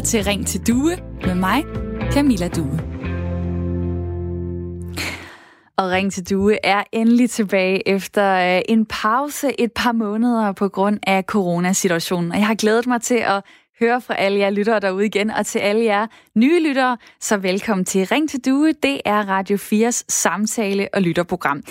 lytter til Ring til Due med mig, Camilla Due. Og Ring til Due er endelig tilbage efter øh, en pause et par måneder på grund af coronasituationen. Og jeg har glædet mig til at høre fra alle jer lyttere derude igen, og til alle jer nye lyttere, så velkommen til Ring til Due. Det er Radio 4's samtale- og lytterprogram.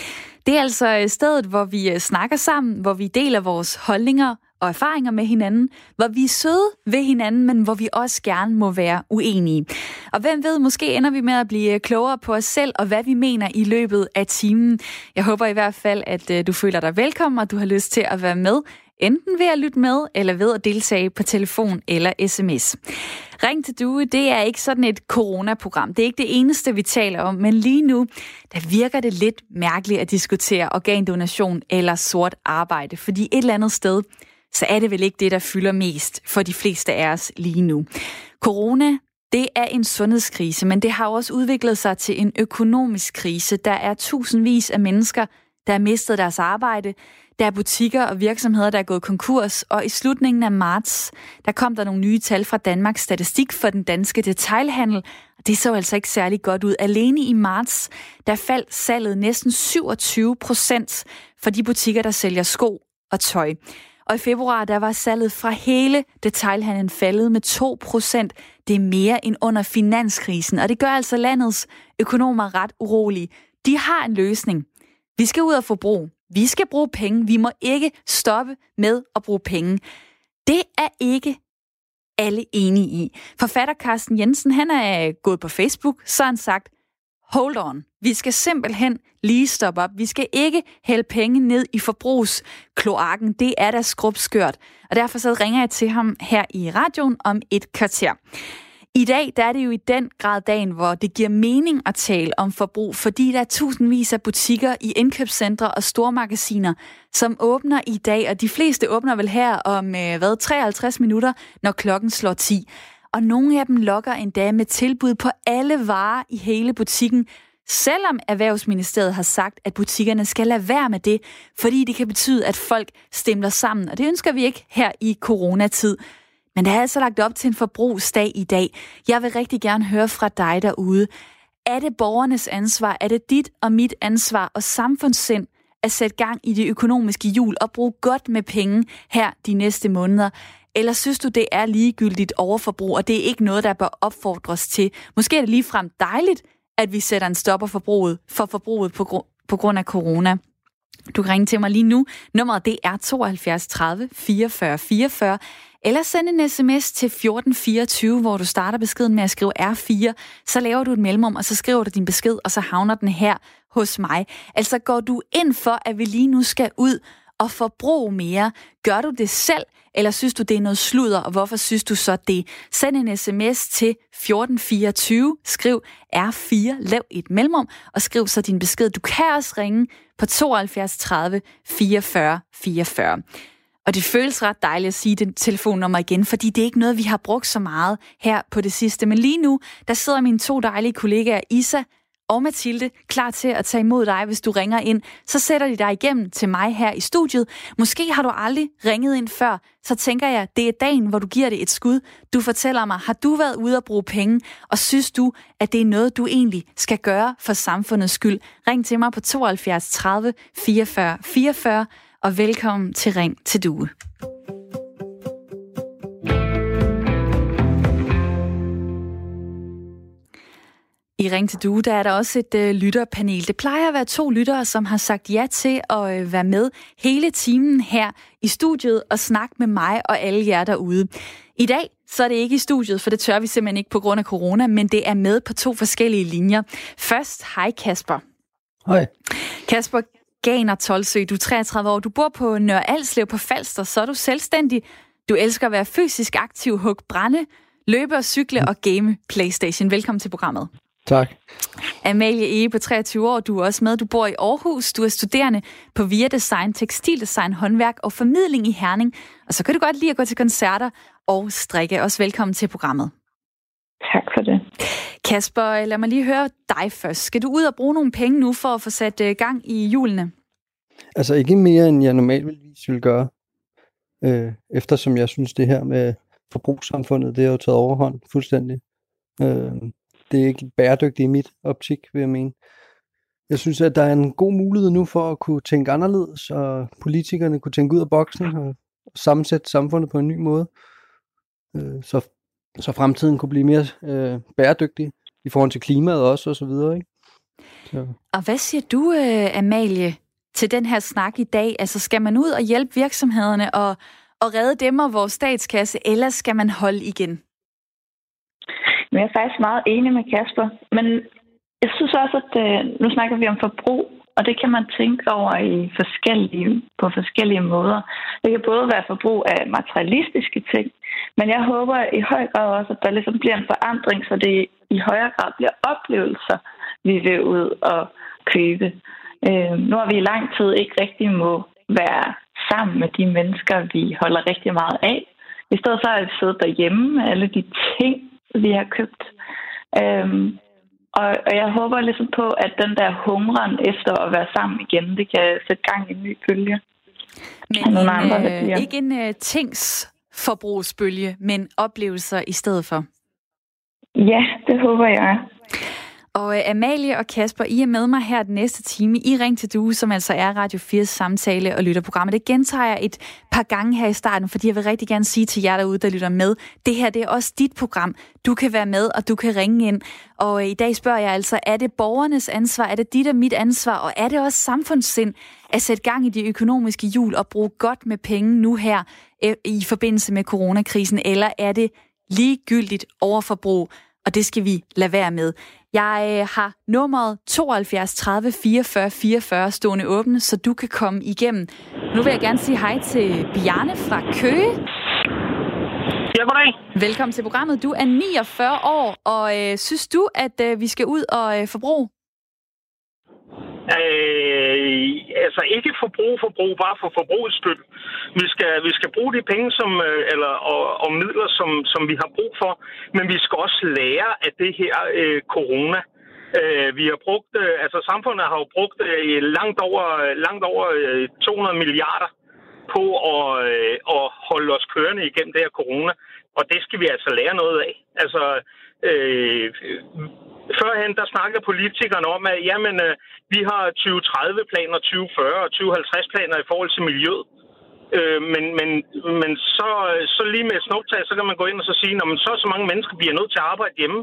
Det er altså øh, stedet, hvor vi øh, snakker sammen, hvor vi deler vores holdninger og erfaringer med hinanden, hvor vi er søde ved hinanden, men hvor vi også gerne må være uenige. Og hvem ved, måske ender vi med at blive klogere på os selv og hvad vi mener i løbet af timen. Jeg håber i hvert fald, at øh, du føler dig velkommen, og du har lyst til at være med enten ved at lytte med, eller ved at deltage på telefon eller sms. Ring til Due, det er ikke sådan et coronaprogram. Det er ikke det eneste, vi taler om, men lige nu, der virker det lidt mærkeligt at diskutere organdonation eller sort arbejde, fordi et eller andet sted, så er det vel ikke det, der fylder mest for de fleste af os lige nu. Corona, det er en sundhedskrise, men det har også udviklet sig til en økonomisk krise. Der er tusindvis af mennesker, der har mistet deres arbejde. Der er butikker og virksomheder, der er gået konkurs, og i slutningen af marts, der kom der nogle nye tal fra Danmarks Statistik for den danske detailhandel, det så altså ikke særlig godt ud. Alene i marts, der faldt salget næsten 27 procent for de butikker, der sælger sko og tøj. Og i februar, der var salget fra hele detailhandlen faldet med 2%. Det er mere end under finanskrisen, og det gør altså landets økonomer ret urolige. De har en løsning. Vi skal ud og forbruge. Vi skal bruge penge. Vi må ikke stoppe med at bruge penge. Det er ikke alle enige i. Forfatter Carsten Jensen, han er gået på Facebook, så han sagt, hold on, vi skal simpelthen lige stoppe op. Vi skal ikke hælde penge ned i forbrugskloakken. Det er da skrubskørt. Og derfor så ringer jeg til ham her i radioen om et kvarter. I dag der er det jo i den grad dagen, hvor det giver mening at tale om forbrug, fordi der er tusindvis af butikker i indkøbscentre og stormagasiner, som åbner i dag, og de fleste åbner vel her om øh, hvad, 53 minutter, når klokken slår 10. Og nogle af dem lokker endda med tilbud på alle varer i hele butikken, selvom Erhvervsministeriet har sagt, at butikkerne skal lade være med det, fordi det kan betyde, at folk stemler sammen. Og det ønsker vi ikke her i coronatid. Men der er altså lagt op til en forbrugsdag i dag. Jeg vil rigtig gerne høre fra dig derude. Er det borgernes ansvar? Er det dit og mit ansvar og samfundssind at sætte gang i det økonomiske hjul og bruge godt med penge her de næste måneder? Eller synes du, det er ligegyldigt overforbrug, og det er ikke noget, der bør opfordres til? Måske er det ligefrem dejligt, at vi sætter en stopper forbruget, for forbruget på, gr- på grund af corona. Du kan ringe til mig lige nu. Nummeret det er 72 30 44 44. Eller send en sms til 1424, hvor du starter beskeden med at skrive R4. Så laver du et mellemrum, og så skriver du din besked, og så havner den her hos mig. Altså går du ind for, at vi lige nu skal ud og forbruge mere? Gør du det selv, eller synes du, det er noget sludder, og hvorfor synes du så det? Send en sms til 1424, skriv R4, lav et mellemrum, og skriv så din besked. Du kan også ringe på 72 30 44 44. Og det føles ret dejligt at sige det telefonnummer igen, fordi det er ikke noget, vi har brugt så meget her på det sidste. Men lige nu, der sidder mine to dejlige kollegaer, Isa og Mathilde, klar til at tage imod dig, hvis du ringer ind. Så sætter de dig igennem til mig her i studiet. Måske har du aldrig ringet ind før, så tænker jeg, det er dagen, hvor du giver det et skud. Du fortæller mig, har du været ude at bruge penge, og synes du, at det er noget, du egentlig skal gøre for samfundets skyld? Ring til mig på 72 30 44 44 og velkommen til Ring til Due. I Ring til Due, der er der også et øh, lytterpanel. Det plejer at være to lyttere, som har sagt ja til at øh, være med hele timen her i studiet og snakke med mig og alle jer derude. I dag så er det ikke i studiet, for det tør vi simpelthen ikke på grund af corona, men det er med på to forskellige linjer. Først, hej Kasper. Hej. Kasper, Ganer Tolsø, du er 33 år, du bor på Nørre Alslev på Falster, så er du selvstændig. Du elsker at være fysisk aktiv, hug brænde, løbe og cykle og game Playstation. Velkommen til programmet. Tak. Amalie Ege på 23 år, du er også med. Du bor i Aarhus, du er studerende på Via Design, Tekstildesign, Håndværk og Formidling i Herning. Og så kan du godt lide at gå til koncerter og strikke. Også velkommen til programmet. Tak for det. Kasper, lad mig lige høre dig først. Skal du ud og bruge nogle penge nu for at få sat øh, gang i julene? Altså ikke mere, end jeg normalvis vil gøre. Øh, eftersom jeg synes, det her med forbrugssamfundet, det er jo taget overhånd fuldstændig. Øh, det er ikke bæredygtigt i mit optik, vil jeg mene. Jeg synes, at der er en god mulighed nu for at kunne tænke anderledes, og politikerne kunne tænke ud af boksen og sammensætte samfundet på en ny måde, øh, så, så fremtiden kunne blive mere øh, bæredygtig i forhold til klimaet også, og så videre. Ikke? Så. Og hvad siger du, øh, Amalie, til den her snak i dag? Altså, skal man ud og hjælpe virksomhederne og, og redde dem og vores statskasse, eller skal man holde igen? Men jeg er faktisk meget enig med Kasper. Men jeg synes også, at øh, nu snakker vi om forbrug, og det kan man tænke over i forskellige, på forskellige måder. Det kan både være forbrug af materialistiske ting, men jeg håber i høj grad også, at der ligesom bliver en forandring, så det i højere grad bliver oplevelser, vi vil ud og købe. Øh, nu har vi i lang tid ikke rigtig må være sammen med de mennesker, vi holder rigtig meget af. I stedet så at sidde derhjemme med alle de ting, vi har købt. Øhm, og, og jeg håber ligesom på, at den der hungren efter at være sammen igen, det kan sætte gang i en ny bølge. Men en, andre, øh, ikke en uh, tings forbrugsbølge, men oplevelser i stedet for. Ja, det håber jeg. Og øh, Amalie og Kasper, I er med mig her den næste time i Ring til Due, som altså er Radio 4's samtale- og lytterprogram. Det gentager jeg et par gange her i starten, fordi jeg vil rigtig gerne sige til jer derude, der lytter med, det her det er også dit program. Du kan være med, og du kan ringe ind. Og øh, i dag spørger jeg altså, er det borgernes ansvar, er det dit og mit ansvar, og er det også samfundssind at sætte gang i de økonomiske hjul og bruge godt med penge nu her øh, i forbindelse med coronakrisen, eller er det ligegyldigt overforbrug? Og det skal vi lade være med. Jeg øh, har nummeret 72 30 44 44 stående åbent, så du kan komme igennem. Nu vil jeg gerne sige hej til Bjarne fra Køge. Ja, goddag. Velkommen til programmet. Du er 49 år, og øh, synes du, at øh, vi skal ud og øh, forbruge? Øh, altså ikke forbrug, forbrug, bare for forbrugets skyld. Vi skal, vi skal bruge de penge som, øh, eller, og, og midler, som, som vi har brug for, men vi skal også lære af det her øh, corona. Øh, vi har brugt, øh, altså samfundet har jo brugt øh, langt over, langt over øh, 200 milliarder på at, øh, at holde os kørende igennem det her corona, og det skal vi altså lære noget af. Altså, øh, førhen der snakkede politikerne om, at jamen, øh, vi har 2030-planer, 2040 og 2050-planer i forhold til miljøet. Øh, men, men, men så, så lige med snuptag, så kan man gå ind og så sige, at så så mange mennesker bliver nødt til at arbejde hjemme.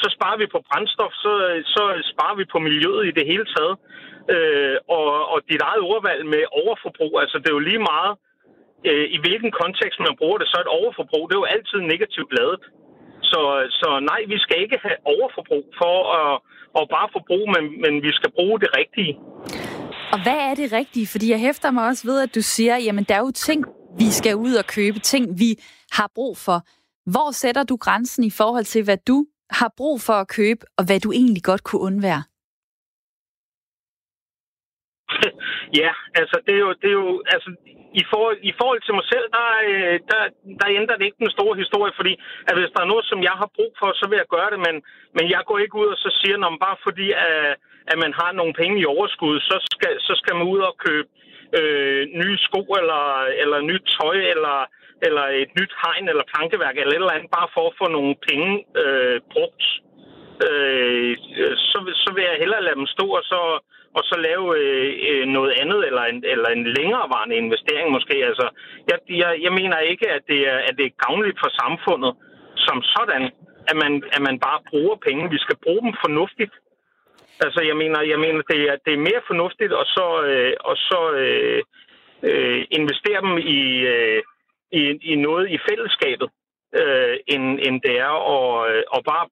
Så sparer vi på brændstof, så, så sparer vi på miljøet i det hele taget. Øh, og, og dit eget ordvalg med overforbrug, altså det er jo lige meget, øh, i hvilken kontekst man bruger det, så et overforbrug, det er jo altid negativt lavet. Så, så nej, vi skal ikke have overforbrug for at, at bare forbruge, men, men vi skal bruge det rigtige. Og hvad er det rigtige? Fordi jeg hæfter mig også ved, at du siger, jamen der er jo ting, vi skal ud og købe, ting vi har brug for. Hvor sætter du grænsen i forhold til, hvad du har brug for at købe, og hvad du egentlig godt kunne undvære? ja, altså det er jo, det er jo altså, i, forhold, I forhold til mig selv, der, øh, der, der ændrer det ikke den store historie, fordi at hvis der er noget, som jeg har brug for, så vil jeg gøre det, men, men jeg går ikke ud og så siger, når bare fordi, at, at man har nogle penge i overskud, så skal, så skal man ud og købe øh, nye sko, eller, eller nyt tøj, eller, eller et nyt hegn, eller plankeværk, eller et eller andet, bare for at få nogle penge øh, brugt. Øh, så, så vil jeg hellere lade dem stå, og så og så lave øh, øh, noget andet, eller en, eller en længerevarende investering måske. Altså, jeg, jeg, jeg mener ikke, at det, er, at det er gavnligt for samfundet som sådan, at man, at man bare bruger penge. Vi skal bruge dem fornuftigt. Altså, jeg mener, jeg mener det, er, det er mere fornuftigt at så, øh, og så øh, øh, investere dem i, øh, i, i noget i fællesskabet, øh, end, end det er at, øh, at bare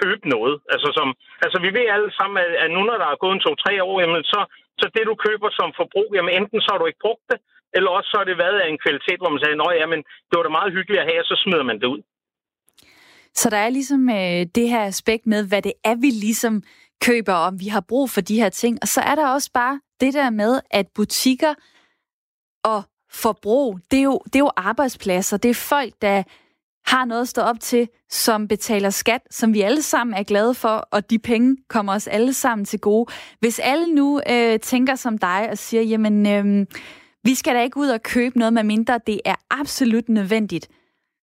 købe noget. Altså, som, altså vi ved alle sammen, at, at nu når der er gået en to-tre år, jamen, så, så det du køber som forbrug, jamen enten så har du ikke brugt det, eller også så har det været af en kvalitet, hvor man sagde, at jamen, det var da meget hyggeligt at have, og så smider man det ud. Så der er ligesom øh, det her aspekt med, hvad det er, vi ligesom køber, om vi har brug for de her ting. Og så er der også bare det der med, at butikker og forbrug, det er jo, det er jo arbejdspladser. Det er folk, der har noget at stå op til, som betaler skat, som vi alle sammen er glade for, og de penge kommer os alle sammen til gode. Hvis alle nu øh, tænker som dig og siger, jamen, øh, vi skal da ikke ud og købe noget, med mindre det er absolut nødvendigt,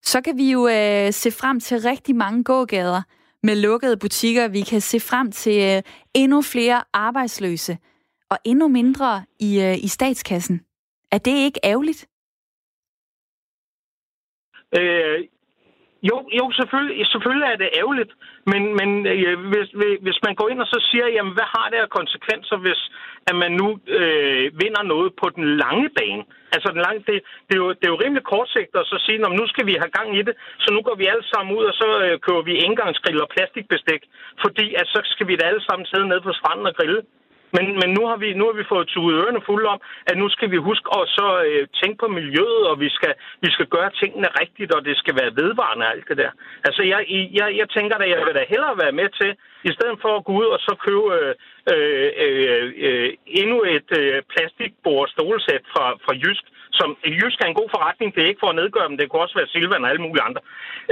så kan vi jo øh, se frem til rigtig mange gågader med lukkede butikker. Vi kan se frem til øh, endnu flere arbejdsløse og endnu mindre i, øh, i statskassen. Er det ikke ærgerligt? Øh, jo, jo selvfølgelig, selvfølgelig er det ærgerligt, men, men øh, hvis, hvis man går ind og så siger, jamen hvad har det af konsekvenser, hvis at man nu øh, vinder noget på den lange bane? Altså den lange, det, det, er jo, det er jo rimelig kortsigtet at så sige, nu skal vi have gang i det, så nu går vi alle sammen ud, og så øh, køber vi engangsgrill og plastikbestik, fordi at så skal vi da alle sammen sidde nede på stranden og grille. Men, men nu, har vi, nu har vi fået tuet ørerne fulde om, at nu skal vi huske at så øh, tænke på miljøet, og vi skal, vi skal gøre tingene rigtigt, og det skal være vedvarende alt det der. Altså, jeg, jeg, jeg tænker da, jeg vil da hellere være med til, i stedet for at gå ud og så købe øh, øh, øh, øh, endnu et øh, plastikbord stolesæt fra, fra Jysk, som Jysk er en god forretning. Det er ikke for at nedgøre dem. Det kunne også være Silvan og alle mulige andre.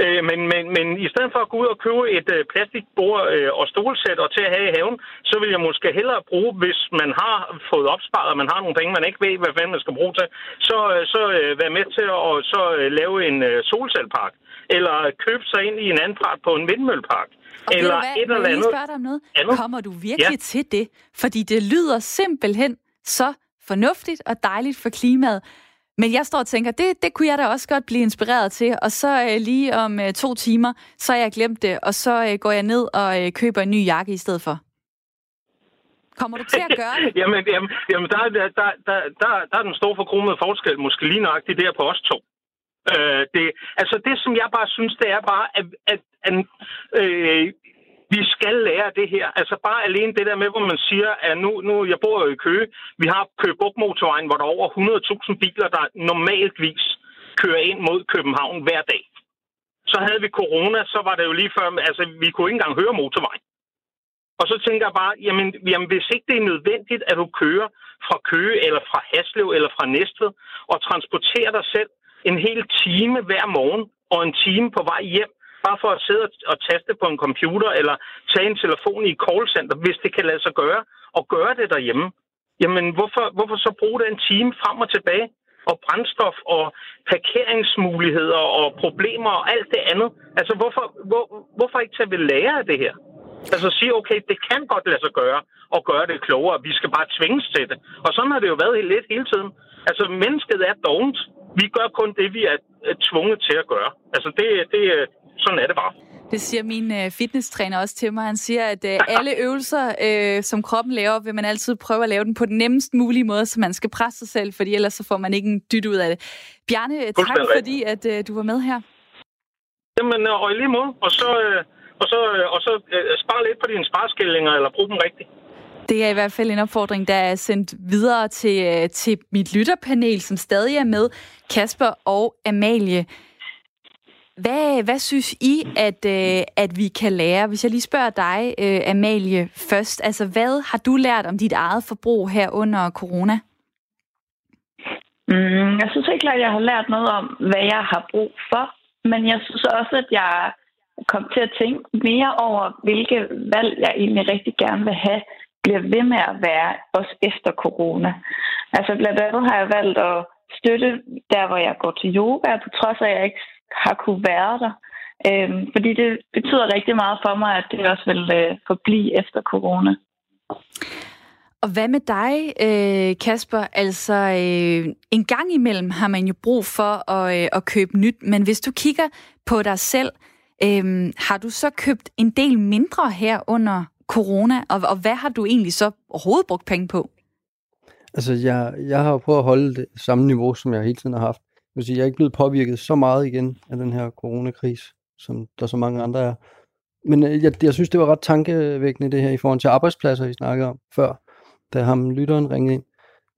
Øh, men, men, men i stedet for at gå ud og købe et øh, plastikbord øh, og stolsæt og til at have i haven, så vil jeg måske hellere bruge, hvis man har fået opsparet, og man har nogle penge, man ikke ved, hvad fanden man skal bruge til, så, øh, så øh, være med til at så, øh, lave en øh, solcellepark. Eller købe sig ind i en anden part på en vindmøllepark. Og eller hvad, et eller andet. spørge dig om noget? Andet? Kommer du virkelig ja. til det? Fordi det lyder simpelthen så fornuftigt og dejligt for klimaet. Men jeg står og tænker, det, det kunne jeg da også godt blive inspireret til, og så øh, lige om øh, to timer, så har jeg glemt det, og så øh, går jeg ned og øh, køber en ny jakke i stedet for. Kommer du til at gøre det? jamen, jamen, jamen der, der, der, der, der, der er den store forkromede forskel, måske lige nøjagtigt der på os to. Øh, det, altså det, som jeg bare synes, det er bare, at, at, at øh, vi skal lære det her. Altså bare alene det der med, hvor man siger, at nu, nu jeg bor jo i Køge, vi har Køge motorvejen, hvor der er over 100.000 biler, der normaltvis kører ind mod København hver dag. Så havde vi corona, så var det jo lige før, altså vi kunne ikke engang høre motorvejen. Og så tænker jeg bare, jamen, jamen hvis ikke det er nødvendigt, at du kører fra Køge, eller fra Haslev, eller fra Næstved, og transporterer dig selv en hel time hver morgen, og en time på vej hjem, bare for at sidde og taste på en computer eller tage en telefon i et callcenter, hvis det kan lade sig gøre, og gøre det derhjemme. Jamen, hvorfor, hvorfor så bruge den time frem og tilbage? Og brændstof og parkeringsmuligheder og problemer og alt det andet. Altså, hvorfor, hvor, hvorfor ikke tage ved lære af det her? Altså sige, okay, det kan godt lade sig gøre og gøre det klogere. Vi skal bare tvinges til det. Og sådan har det jo været lidt hele tiden. Altså, mennesket er dovent. Vi gør kun det, vi er tvunget til at gøre. Altså, det, det, sådan er det bare. Det siger min øh, fitnesstræner også til mig. Han siger, at øh, alle øvelser, øh, som kroppen laver, vil man altid prøve at lave den på den nemmest mulige måde, så man skal presse sig selv, fordi ellers så får man ikke en dyt ud af det. Bjarne, tak fordi at øh, du var med her. Jamen, øh, og i lige måde. Og så, øh, og så, øh, og så øh, spare lidt på dine spareskillinger, eller brug dem rigtigt. Det er i hvert fald en opfordring, der er sendt videre til, øh, til mit lytterpanel, som stadig er med, Kasper og Amalie. Hvad, hvad synes I, at, øh, at vi kan lære? Hvis jeg lige spørger dig, øh, Amalie, først. Altså, hvad har du lært om dit eget forbrug her under corona? Mm, jeg synes ikke, at jeg har lært noget om, hvad jeg har brug for. Men jeg synes også, at jeg kom til at tænke mere over, hvilke valg jeg egentlig rigtig gerne vil have, bliver ved med at være også efter corona. Altså blandt andet har jeg valgt at støtte der, hvor jeg går til yoga, på trods af, at jeg ikke har kunne være der. Øhm, fordi det betyder rigtig meget for mig, at det også vil øh, forblive efter corona. Og hvad med dig, øh, Kasper? Altså, øh, en gang imellem har man jo brug for at, øh, at købe nyt, men hvis du kigger på dig selv, øhm, har du så købt en del mindre her under corona, og, og hvad har du egentlig så overhovedet brugt penge på? Altså, jeg, jeg har prøvet at holde det samme niveau, som jeg hele tiden har haft vil sige, jeg er ikke blevet påvirket så meget igen af den her coronakris, som der så mange andre er. Men øh, jeg, jeg synes, det var ret tankevækkende det her i forhold til arbejdspladser, vi snakkede om før, da ham lytteren ringede ind.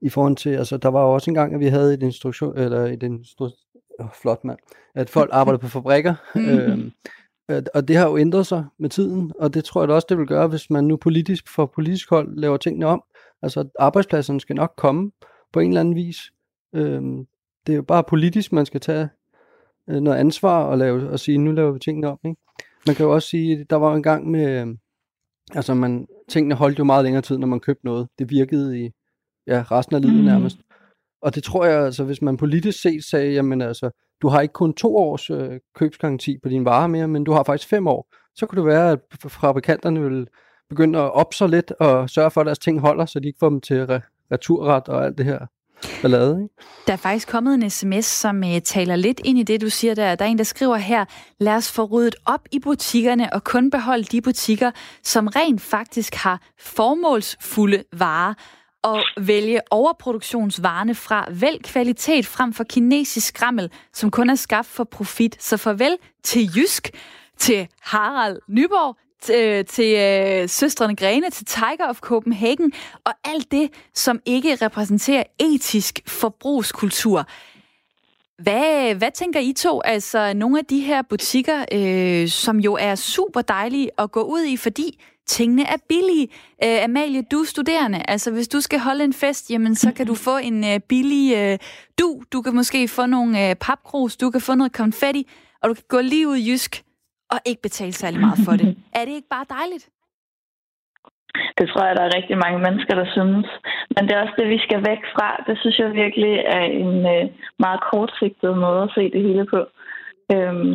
I forhold til, altså der var jo også en gang, at vi havde et instruktion, eller et instru, oh, flot mand, at folk arbejder på fabrikker, øhm, og det har jo ændret sig med tiden, og det tror jeg da også, det vil gøre, hvis man nu politisk, for politisk hold, laver tingene om. Altså arbejdspladserne skal nok komme på en eller anden vis. Øhm, det er jo bare politisk, man skal tage øh, noget ansvar og, lave, og sige, nu laver vi tingene om. Ikke? Man kan jo også sige, der var en gang med, øh, altså man, tingene holdt jo meget længere tid, når man købte noget. Det virkede i ja, resten af livet mm. nærmest. Og det tror jeg, altså, hvis man politisk set sagde, jamen altså, du har ikke kun to års øh, købsgaranti på dine varer mere, men du har faktisk fem år, så kunne det være, at fabrikanterne vil begynde at op så lidt og sørge for, at deres ting holder, så de ikke får dem til re- returret og alt det her ballade. Ikke? Der er faktisk kommet en sms, som uh, taler lidt ind i det, du siger der. Der er en, der skriver her, lad os få ryddet op i butikkerne og kun beholde de butikker, som rent faktisk har formålsfulde varer og vælge overproduktionsvarerne fra. Vælg kvalitet frem for kinesisk skrammel, som kun er skabt for profit. Så farvel til Jysk, til Harald Nyborg, til, øh, til øh, Søstrene Grene, til Tiger of Copenhagen, og alt det, som ikke repræsenterer etisk forbrugskultur. Hvad, hvad tænker I to? Altså, nogle af de her butikker, øh, som jo er super dejlige at gå ud i, fordi tingene er billige. Øh, Amalie, du er studerende. Altså, hvis du skal holde en fest, jamen, så kan du få en øh, billig øh, du. Du kan måske få nogle øh, papkrus, du kan få noget konfetti, og du kan gå lige ud i Jysk og ikke betale særlig meget for det. Er det ikke bare dejligt? Det tror jeg, der er rigtig mange mennesker, der synes. Men det er også det, vi skal væk fra. Det synes jeg virkelig er en øh, meget kortsigtet måde at se det hele på. Øhm,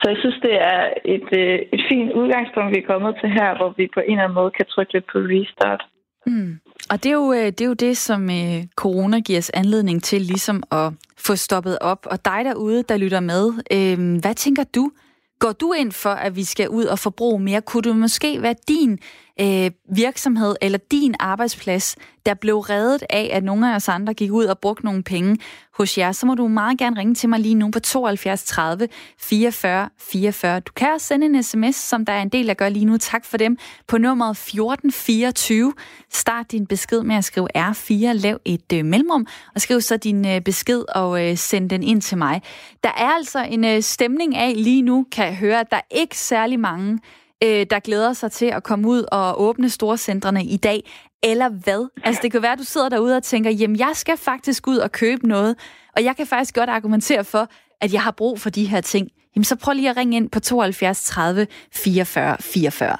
så jeg synes, det er et, øh, et fint udgangspunkt, vi er kommet til her, hvor vi på en eller anden måde kan trykke lidt på restart. Mm. Og det er, jo, øh, det er jo det, som øh, corona giver os anledning til ligesom at få stoppet op. Og dig derude, der lytter med, øh, hvad tænker du? Går du ind for, at vi skal ud og forbruge mere? Kunne det måske være din øh, virksomhed eller din arbejdsplads, der blev reddet af, at nogle af os andre gik ud og brugte nogle penge hos jer, så må du meget gerne ringe til mig lige nu på 72 30 44 44. Du kan også sende en sms, som der er en del, der gør lige nu. Tak for dem. På nummeret 1424. Start din besked med at skrive R4, lav et øh, mellemrum, og skriv så din øh, besked og øh, send den ind til mig. Der er altså en øh, stemning af lige nu, kan jeg høre, at der er ikke særlig mange, øh, der glæder sig til at komme ud og åbne storcentrene i dag, eller hvad? Altså det kan være, at du sidder derude og tænker, jamen jeg skal faktisk ud og købe noget, og jeg kan faktisk godt argumentere for, at jeg har brug for de her ting. Jamen så prøv lige at ringe ind på 72 30 44 44.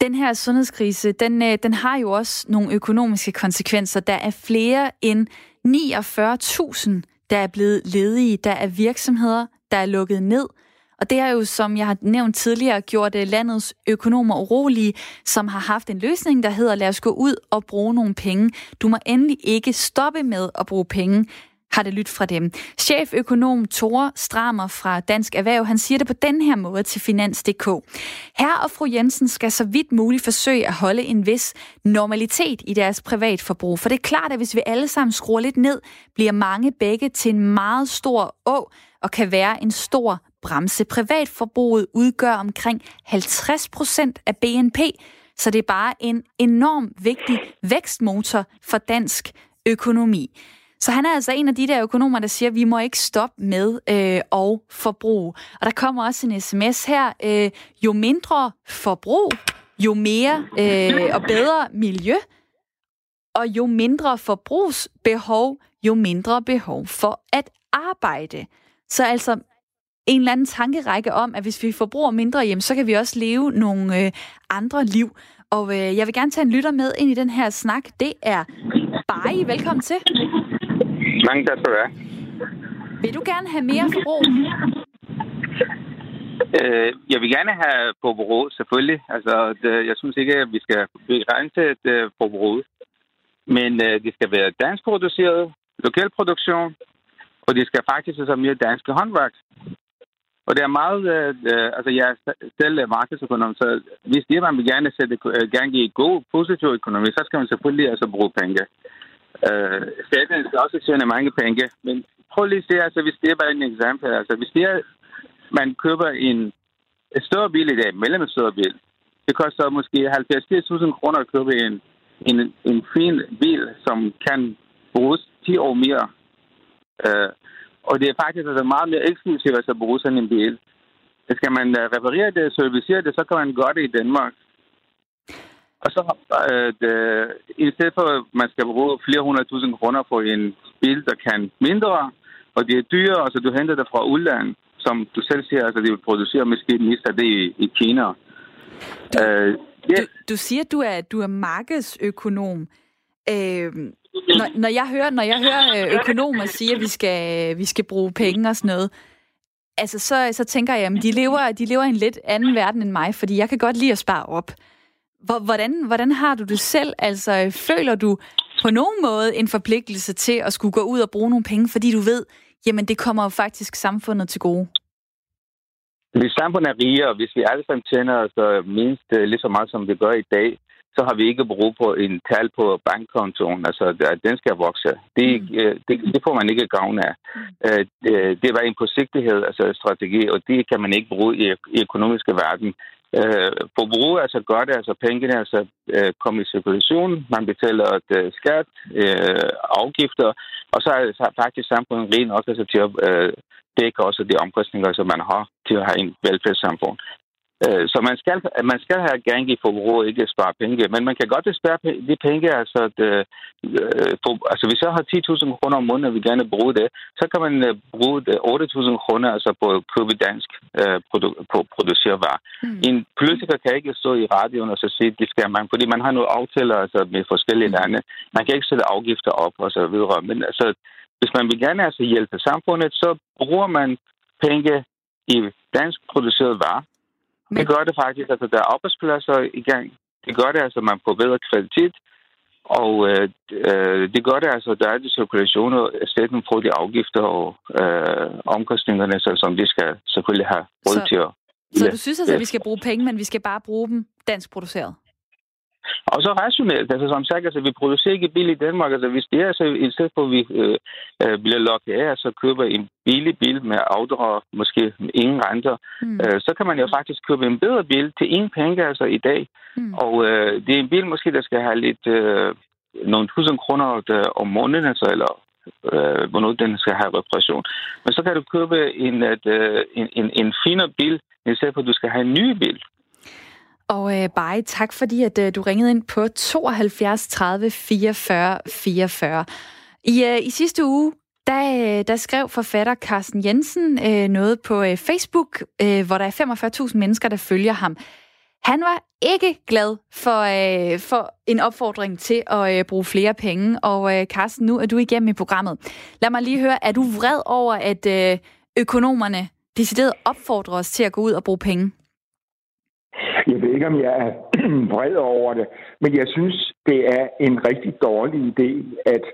Den her sundhedskrise, den, øh, den har jo også nogle økonomiske konsekvenser. Der er flere end 49.000, der er blevet ledige. Der er virksomheder, der er lukket ned. Og det er jo, som jeg har nævnt tidligere, gjort øh, landets økonomer urolige, som har haft en løsning, der hedder, lad os gå ud og bruge nogle penge. Du må endelig ikke stoppe med at bruge penge har det lyttet fra dem. Cheføkonom Tore Stramer fra Dansk Erhverv, han siger det på den her måde til Finans.dk. Her og fru Jensen skal så vidt muligt forsøge at holde en vis normalitet i deres privatforbrug. For det er klart, at hvis vi alle sammen skruer lidt ned, bliver mange begge til en meget stor å og kan være en stor bremse. Privatforbruget udgør omkring 50 procent af BNP, så det er bare en enorm vigtig vækstmotor for dansk økonomi. Så han er altså en af de der økonomer, der siger, at vi må ikke stoppe med øh, at forbruge. Og der kommer også en sms her. Øh, jo mindre forbrug, jo mere øh, og bedre miljø, og jo mindre forbrugsbehov, jo mindre behov for at arbejde. Så altså en eller anden tankerække om, at hvis vi forbruger mindre, hjem, så kan vi også leve nogle øh, andre liv. Og øh, jeg vil gerne tage en lytter med ind i den her snak. Det er Bari. Velkommen til. Mange tak skal du have. Vil du gerne have mere forbrug? Øh, jeg vil gerne have forbrug, selvfølgelig. Altså, det, jeg synes ikke, at vi skal begrænse et uh, forbrug. Men uh, det skal være dansk produceret, lokal produktion, og det skal faktisk være mere danske håndværk. Og det er meget, uh, altså jeg er selv markedsøkonom, så hvis det, man vil gerne, sætte, uh, gerne give god, positiv økonomi, så skal man selvfølgelig altså bruge penge. Øh, staten skal også tjene mange penge, men prøv lige at se, altså hvis det er bare en eksempel, altså hvis det er, man køber en, en større bil i dag, mellem en større bil, det koster måske 70-80.000 kroner at købe en, en, en fin bil, som kan bruges 10 år mere. Øh, og det er faktisk altså meget mere eksklusivt at bruge sådan en bil. Skal man øh, reparere det, servicere det, så kan man gøre det i Danmark. Og så øh, det, i stedet for, at man skal bruge flere hundrede tusind kroner på en bil, der kan mindre, og det er dyre, altså du henter det fra udlandet, som du selv siger, altså de vil producere måske mest af det i, i Kina. Øh, yes. du, du siger, at du er, du er markedsøkonom. Øh, når, når jeg hører, når jeg hører øh, økonomer sige, at vi skal, vi skal bruge penge og sådan noget, altså så, så tænker jeg, at de lever, de lever i en lidt anden verden end mig, fordi jeg kan godt lide at spare op. Hvordan, hvordan har du det selv? Altså, føler du på nogen måde en forpligtelse til at skulle gå ud og bruge nogle penge, fordi du ved, jamen det kommer jo faktisk samfundet til gode? Hvis samfundet er rigere, og hvis vi alle sammen tjener altså, mindst øh, lige så meget, som vi gør i dag, så har vi ikke brug på en tal på bankkontoen. Altså, den skal vokse. Det, mm. Øh, det, det får man ikke gavn af. Mm. Det var en forsigtighed, altså strategi, og det kan man ikke bruge i, i økonomiske verden. Øh, forbrug, altså gør det, altså pengene altså, øh, kommer i cirkulation, man betaler et øh, skat, afgifter, og så er det faktisk samfundet rent også altså, til at dække også de omkostninger, som man har til at have en velfærdssamfund. Øh, så man skal, man skal have gang i forbrug ikke spare penge. Men man kan godt spare de penge, altså, at, øh, for, altså hvis jeg har 10.000 kroner om måneden, og vi gerne bruge det, så kan man øh, bruge 8.000 kroner altså på at købe dansk øh, produ- på produceret varer. Mm. En politiker kan ikke stå i radioen og så sige, det skal man, fordi man har nogle aftaler altså, med forskellige mm. lande. Man kan ikke sætte afgifter op og så videre. Men altså, hvis man vil gerne altså hjælpe samfundet, så bruger man penge i dansk produceret varer, men... Det gør det faktisk. Altså, der er arbejdspladser i gang. Det gør det altså, at man får bedre kvalitet. Og øh, øh, det gør det altså, der er de cirkulationer, staten får de afgifter og øh, omkostningerne, så, som de skal selvfølgelig have råd til at... Så du synes altså, at vi skal bruge penge, men vi skal bare bruge dem dansk produceret? Og så rationelt, altså som sagt, altså vi producerer ikke bil i Danmark, altså hvis det er, så i stedet for at vi øh, øh, bliver lukket af, så køber en billig bil med afdrag, måske ingen renter, mm. øh, så kan man jo faktisk købe en bedre bil til ingen penge, altså i dag. Mm. Og øh, det er en bil måske, der skal have lidt, øh, nogle tusind kroner der, om måneden, altså, eller øh, hvornår den skal have reparation. Men så kan du købe en, et, øh, en, en, en finere bil, i stedet for at du skal have en ny bil. Og øh, bare tak fordi at øh, du ringede ind på 72 30 44 44. I, øh, i sidste uge, der, øh, der skrev forfatter Carsten Jensen øh, noget på øh, Facebook, øh, hvor der er 45.000 mennesker, der følger ham. Han var ikke glad for, øh, for en opfordring til at øh, bruge flere penge. Og øh, Carsten, nu er du igennem i programmet. Lad mig lige høre, er du vred over, at øh, økonomerne decideret opfordrer os til at gå ud og bruge penge? Jeg ved ikke, om jeg er vred over det, men jeg synes, det er en rigtig dårlig idé, at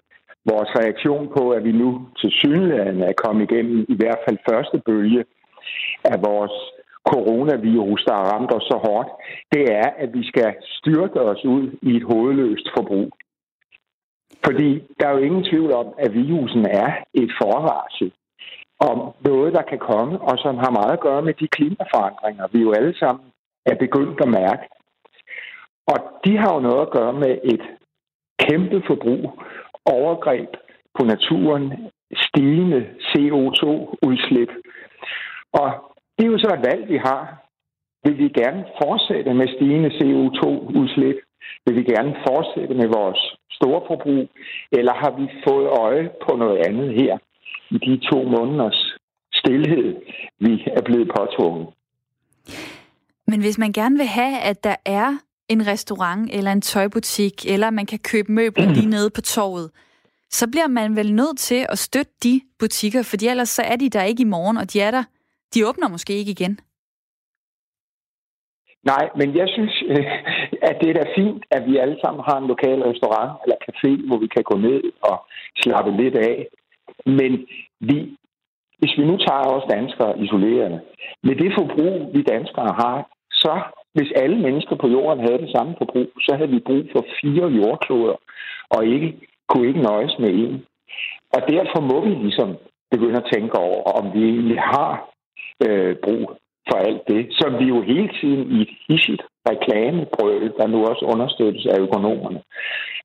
vores reaktion på, at vi nu til synligheden er kommet igennem i hvert fald første bølge af vores coronavirus, der har ramt os så hårdt, det er, at vi skal styrke os ud i et hovedløst forbrug. Fordi der er jo ingen tvivl om, at virusen er et forvarsel om noget, der kan komme, og som har meget at gøre med de klimaforandringer, vi jo alle sammen er begyndt at mærke. Og de har jo noget at gøre med et kæmpe forbrug, overgreb på naturen, stigende CO2-udslip. Og det er jo så et valg, vi har. Vil vi gerne fortsætte med stigende CO2-udslip? Vil vi gerne fortsætte med vores store forbrug? Eller har vi fået øje på noget andet her i de to måneders stillhed, vi er blevet påtvunget? Men hvis man gerne vil have, at der er en restaurant eller en tøjbutik, eller man kan købe møbler lige nede på torvet, så bliver man vel nødt til at støtte de butikker, for ellers så er de der ikke i morgen, og de er der. De åbner måske ikke igen. Nej, men jeg synes, at det er da fint, at vi alle sammen har en lokal restaurant eller café, hvor vi kan gå ned og slappe lidt af. Men vi, hvis vi nu tager os danskere isolerende, med det forbrug, vi danskere har, så hvis alle mennesker på jorden havde det samme forbrug, så havde vi brug for fire jordkloder, og ikke kunne ikke nøjes med en. Og derfor må vi ligesom begynde at tænke over, om vi egentlig har øh, brug for alt det, som vi jo hele tiden i et hissigt reklamebrøl, der nu også understøttes af økonomerne,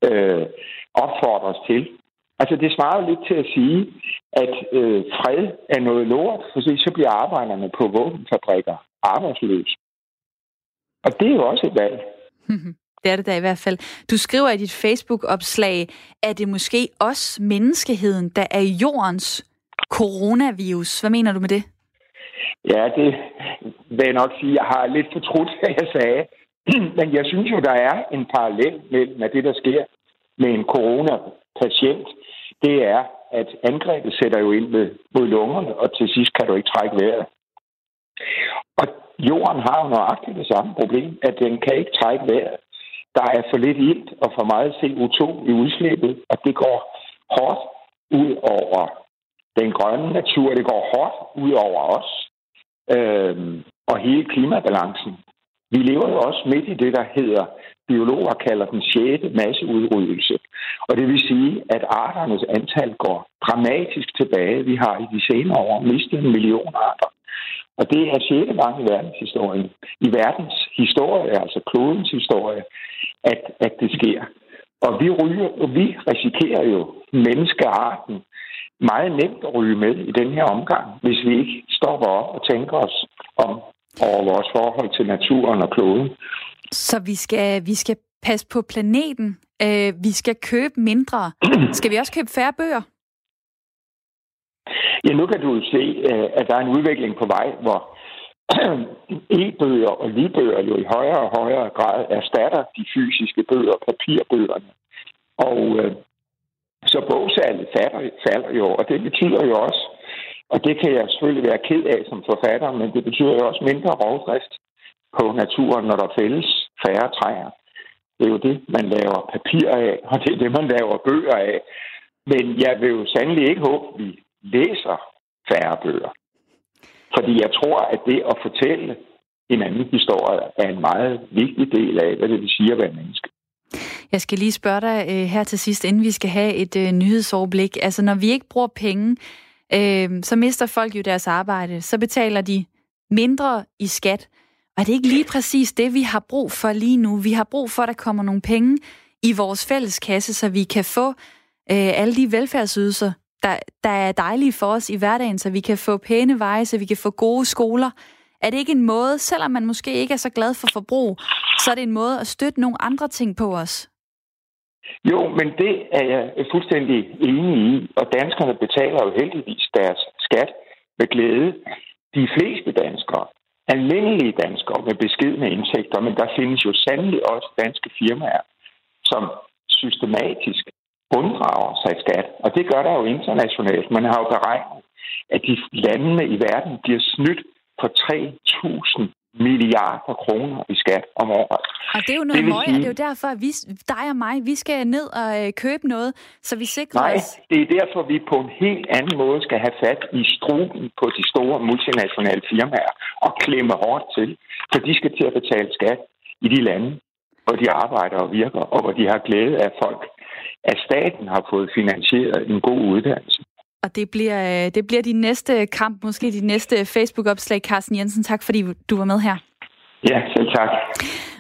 øh, opfordres til. Altså det svarer lidt til at sige, at øh, fred er noget lort, for så bliver arbejderne på våbenfabrikker arbejdsløse. Og det er jo også et valg. Det er det da i hvert fald. Du skriver i dit Facebook-opslag, at det måske også menneskeheden, der er jordens coronavirus. Hvad mener du med det? Ja, det vil jeg nok sige. Jeg har lidt fortrudt, hvad jeg sagde. Men jeg synes jo, der er en parallel mellem at det, der sker med en coronapatient, det er, at angrebet sætter jo ind med, mod lungerne, og til sidst kan du ikke trække vejret. Og jorden har jo nøjagtigt det samme problem, at den kan ikke trække vejret. Der er for lidt ilt og for meget CO2 i udslippet, og det går hårdt ud over den grønne natur. Det går hårdt ud over os øhm, og hele klimabalancen. Vi lever jo også midt i det, der hedder, biologer kalder den sjette masseudryddelse. Og det vil sige, at arternes antal går dramatisk tilbage. Vi har i de senere år mistet en million arter. Og det er sjette gang i verdenshistorien. I verdens historie, altså klodens historie, at, at det sker. Og vi, ryger, og vi risikerer jo menneskearten meget nemt at ryge med i den her omgang, hvis vi ikke stopper op og tænker os om over vores forhold til naturen og kloden. Så vi skal, vi skal passe på planeten. Øh, vi skal købe mindre. skal vi også købe færre bøger? Ja, nu kan du se, øh, at der er en udvikling på vej, hvor e-bøger og lydbøger jo i højere og højere grad erstatter de fysiske bøger, papirbøgerne. Og øh, så bogsalget falder, falder jo, og det betyder jo også, og det kan jeg selvfølgelig være ked af som forfatter, men det betyder jo også mindre rovdrift på naturen, når der fældes færre træer. Det er jo det, man laver papir af, og det er det, man laver bøger af. Men jeg vil jo sandelig ikke håbe, at vi læser færre bøger. Fordi jeg tror, at det at fortælle en anden historie er en meget vigtig del af, hvad det vil sige at være menneske. Jeg skal lige spørge dig øh, her til sidst, inden vi skal have et øh, nyhedsoverblik. Altså, når vi ikke bruger penge, øh, så mister folk jo deres arbejde. Så betaler de mindre i skat. Og er det ikke lige præcis det, vi har brug for lige nu? Vi har brug for, at der kommer nogle penge i vores fælleskasse, så vi kan få øh, alle de velfærdsydelser, der, der er dejlige for os i hverdagen, så vi kan få pæne veje, så vi kan få gode skoler. Er det ikke en måde, selvom man måske ikke er så glad for forbrug, så er det en måde at støtte nogle andre ting på os? Jo, men det er jeg fuldstændig enig i, og danskerne betaler jo heldigvis deres skat med glæde. De fleste danskere, almindelige danskere med beskidende indtægter, men der findes jo sandelig også danske firmaer, som systematisk unddrager sig skat. Og det gør der jo internationalt. Man har jo beregnet, at de landene i verden bliver snydt for 3.000 milliarder kroner i skat om året. Og det er jo noget møg, sige... og det er jo derfor, at vi, dig og mig, vi skal ned og øh, købe noget, så vi sikrer Nej, os... det er derfor, vi på en helt anden måde skal have fat i struben på de store multinationale firmaer og klemme hårdt til, for de skal til at betale skat i de lande, hvor de arbejder og virker, og hvor de har glæde af folk, at staten har fået finansieret en god uddannelse. Og det bliver, øh, det bliver din næste kamp, måske din næste Facebook-opslag, Carsten Jensen. Tak fordi du var med her. Ja, selv tak.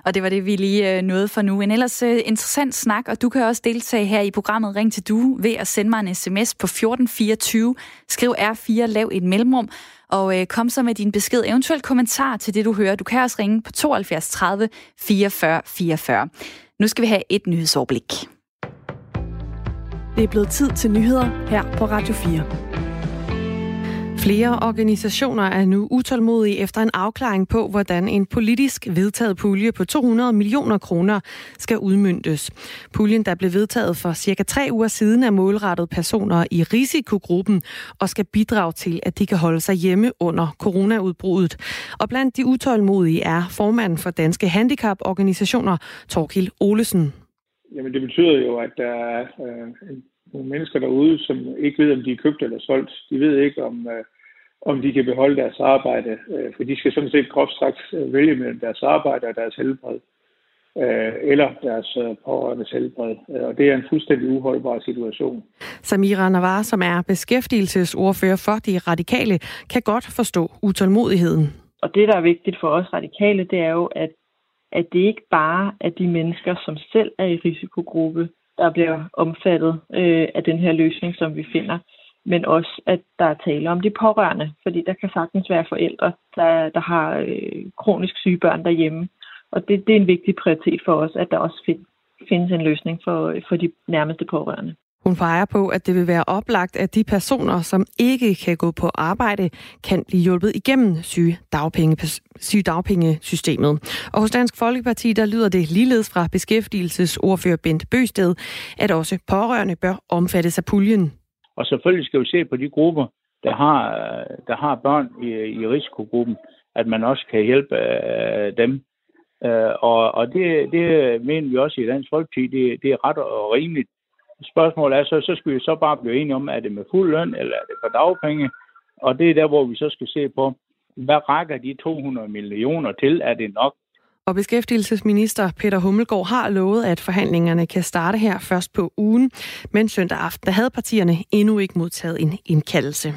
Og det var det, vi lige øh, nåede for nu. En ellers øh, interessant snak, og du kan også deltage her i programmet Ring til Du ved at sende mig en sms på 1424. Skriv R4, lav et mellemrum, og kom så med din besked, eventuelt kommentar til det, du hører. Du kan også ringe på 72 30 44 44. Nu skal vi have et nyhedsoverblik. Det er blevet tid til nyheder her på Radio 4. Flere organisationer er nu utålmodige efter en afklaring på, hvordan en politisk vedtaget pulje på 200 millioner kroner skal udmyndtes. Puljen, der blev vedtaget for cirka tre uger siden, er målrettet personer i risikogruppen og skal bidrage til, at de kan holde sig hjemme under coronaudbruddet. Og blandt de utålmodige er formanden for Danske Handicaporganisationer, Torkil Olesen. Jamen det betyder jo, at der er øh, nogle mennesker derude, som ikke ved, om de er købt eller solgt. De ved ikke, om, øh, om de kan beholde deres arbejde, øh, for de skal sådan set groft sagt øh, vælge mellem deres arbejde og deres helbred, øh, eller deres øh, pårørendes helbred. Øh, og det er en fuldstændig uholdbar situation. Samira Navar, som er beskæftigelsesordfører for de radikale, kan godt forstå utålmodigheden. Og det, der er vigtigt for os radikale, det er jo, at at det ikke bare er de mennesker, som selv er i risikogruppe, der bliver omfattet øh, af den her løsning, som vi finder, men også, at der er tale om de pårørende, fordi der kan sagtens være forældre, der, der har øh, kronisk syge børn derhjemme. Og det, det er en vigtig prioritet for os, at der også find, findes en løsning for, øh, for de nærmeste pårørende. Hun peger på, at det vil være oplagt, at de personer, som ikke kan gå på arbejde, kan blive hjulpet igennem sygedagpenge, sygedagpengesystemet. Og hos Dansk Folkeparti, der lyder det ligeledes fra beskæftigelsesordfører Bent Bøsted, at også pårørende bør omfattes af puljen. Og selvfølgelig skal vi se på de grupper, der har, der har børn i, i risikogruppen, at man også kan hjælpe øh, dem. Øh, og og det, det mener vi også i Dansk Folkeparti, det, det er ret og rimeligt. Spørgsmålet er så, så skal vi så bare blive enige om, er det med fuld løn, eller er det på dagpenge? Og det er der, hvor vi så skal se på, hvad rækker de 200 millioner til? Er det nok? Og beskæftigelsesminister Peter Hummelgaard har lovet, at forhandlingerne kan starte her først på ugen. Men søndag aften der havde partierne endnu ikke modtaget en indkaldelse.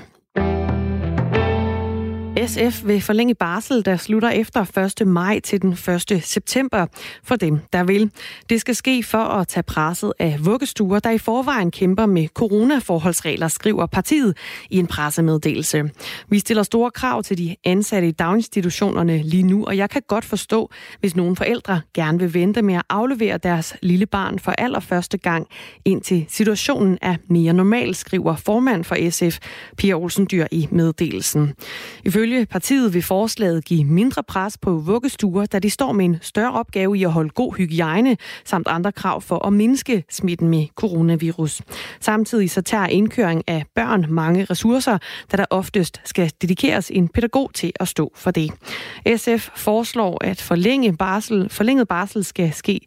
SF vil forlænge barsel, der slutter efter 1. maj til den 1. september for dem, der vil. Det skal ske for at tage presset af vuggestuer, der i forvejen kæmper med coronaforholdsregler, skriver partiet i en pressemeddelelse. Vi stiller store krav til de ansatte i daginstitutionerne lige nu, og jeg kan godt forstå, hvis nogle forældre gerne vil vente med at aflevere deres lille barn for allerførste gang, indtil situationen er mere normal, skriver formand for SF, Pia Olsen Dyr i meddelelsen. Ifølge Ifølge partiet vil forslaget give mindre pres på vuggestuer, da de står med en større opgave i at holde god hygiejne, samt andre krav for at mindske smitten med coronavirus. Samtidig så tager indkøring af børn mange ressourcer, da der oftest skal dedikeres en pædagog til at stå for det. SF foreslår, at forlænge barsel, forlænget barsel skal ske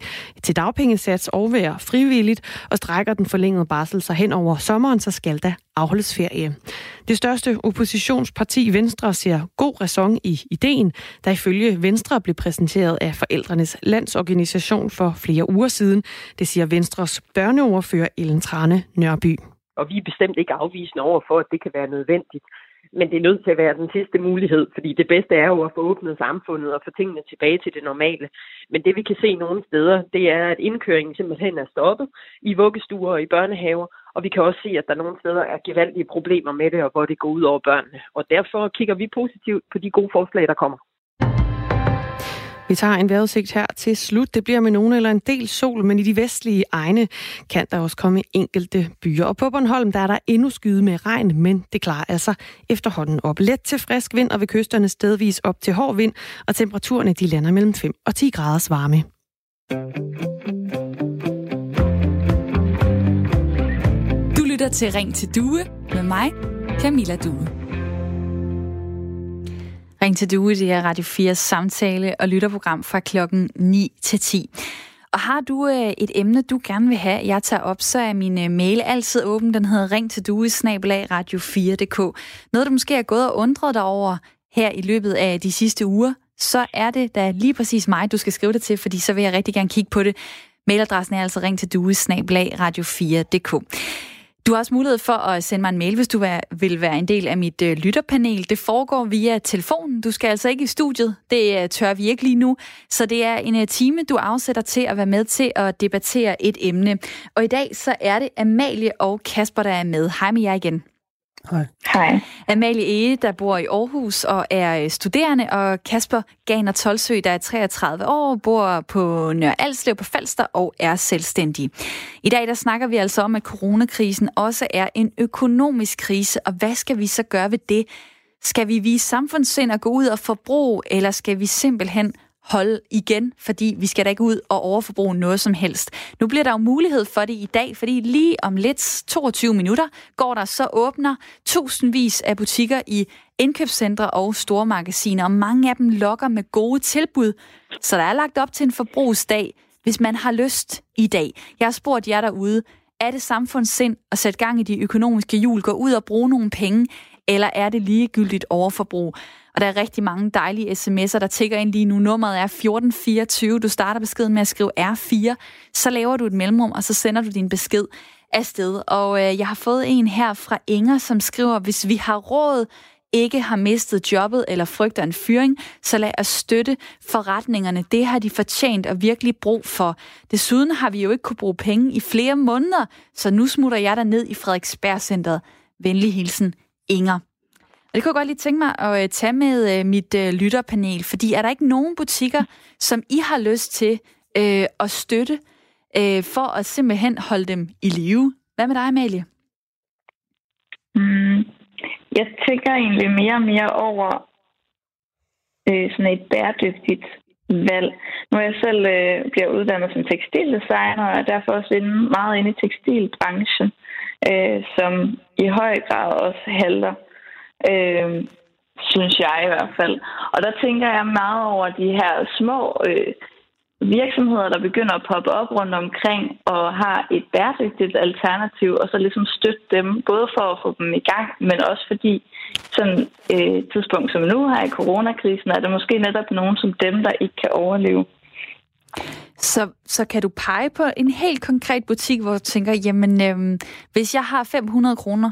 til dagpengesats og være frivilligt, og strækker den forlængede barsel sig hen over sommeren, så skal der afholdes ferie. Det største oppositionsparti Venstre ser god ræson i ideen, der ifølge Venstre blev præsenteret af Forældrenes Landsorganisation for flere uger siden. Det siger Venstres børneoverfører Ellen Trane Nørby. Og vi er bestemt ikke afvisende over for, at det kan være nødvendigt. Men det er nødt til at være den sidste mulighed, fordi det bedste er jo at få åbnet samfundet og få tingene tilbage til det normale. Men det vi kan se nogle steder, det er, at indkøringen simpelthen er stoppet i vuggestuer og i børnehaver, og vi kan også se, at der nogle steder er gevaldige problemer med det, og hvor det går ud over børnene. Og derfor kigger vi positivt på de gode forslag, der kommer. Vi tager en vejrudsigt her til slut. Det bliver med nogen eller en del sol, men i de vestlige egne kan der også komme enkelte byer. Og på Bornholm der er der endnu skyde med regn, men det klarer altså efterhånden op. Let til frisk vind og ved kysterne stedvis op til hård vind, og temperaturerne de lander mellem 5 og 10 graders varme. Lytter til Ring til Due med mig, Camilla Due. Ring til Due, det er Radio 4 samtale og lytterprogram fra klokken 9 til 10. Og har du øh, et emne, du gerne vil have, jeg tager op, så er min øh, mail altid åben. Den hedder ring til due, radio4.dk. Noget, du måske er gået og undret dig over her i løbet af de sidste uger, så er det da lige præcis mig, du skal skrive det til, fordi så vil jeg rigtig gerne kigge på det. Mailadressen er altså ring til due, radio4.dk. Du har også mulighed for at sende mig en mail, hvis du vil være en del af mit øh, lytterpanel. Det foregår via telefonen. Du skal altså ikke i studiet. Det øh, tør vi ikke lige nu. Så det er en øh, time, du afsætter til at være med til at debattere et emne. Og i dag så er det Amalie og Kasper, der er med. Hej med jer igen. Hej. Hej. Amalie Ege, der bor i Aarhus og er øh, studerende, og Kasper Ganer Tolsø, der er 33 år, bor på Nørre Alslev på Falster og er selvstændig. I dag der snakker vi altså om, at coronakrisen også er en økonomisk krise, og hvad skal vi så gøre ved det? Skal vi vise samfundssind og gå ud og forbruge, eller skal vi simpelthen holde igen, fordi vi skal da ikke ud og overforbruge noget som helst. Nu bliver der jo mulighed for det i dag, fordi lige om lidt 22 minutter går der så åbner tusindvis af butikker i indkøbscentre og store magasiner, og mange af dem lokker med gode tilbud. Så der er lagt op til en forbrugsdag, hvis man har lyst i dag. Jeg har spurgt jer derude, er det samfundssind at sætte gang i de økonomiske hjul, gå ud og bruge nogle penge, eller er det ligegyldigt overforbrug? Og der er rigtig mange dejlige sms'er, der tigger ind lige nu. Nummeret er 1424. Du starter beskeden med at skrive R4. Så laver du et mellemrum, og så sender du din besked afsted. Og øh, jeg har fået en her fra Inger, som skriver, hvis vi har råd, ikke har mistet jobbet eller frygter en fyring, så lad os støtte forretningerne. Det har de fortjent og virkelig brug for. Desuden har vi jo ikke kunne bruge penge i flere måneder, så nu smutter jeg der ned i Frederiksberg Centeret. Venlig hilsen, Inger. Og det kunne jeg godt lige tænke mig at øh, tage med øh, mit øh, lytterpanel, fordi er der ikke nogen butikker, som I har lyst til øh, at støtte, øh, for at simpelthen holde dem i live? Hvad med dig, Amalie? Mm, jeg tænker egentlig mere og mere over øh, sådan et bæredygtigt valg. Nu er jeg selv øh, bliver uddannet som tekstildesigner, og er derfor også inde, meget inde i tekstilbranchen, øh, som i høj grad også halter. Øh, Øhm, synes jeg i hvert fald. Og der tænker jeg meget over de her små øh, virksomheder, der begynder at poppe op rundt omkring og har et bæredygtigt alternativ, og så ligesom støtte dem, både for at få dem i gang, men også fordi sådan et øh, tidspunkt som nu her i coronakrisen, er der måske netop nogen som dem, der ikke kan overleve. Så, så kan du pege på en helt konkret butik, hvor du tænker, jamen øh, hvis jeg har 500 kroner,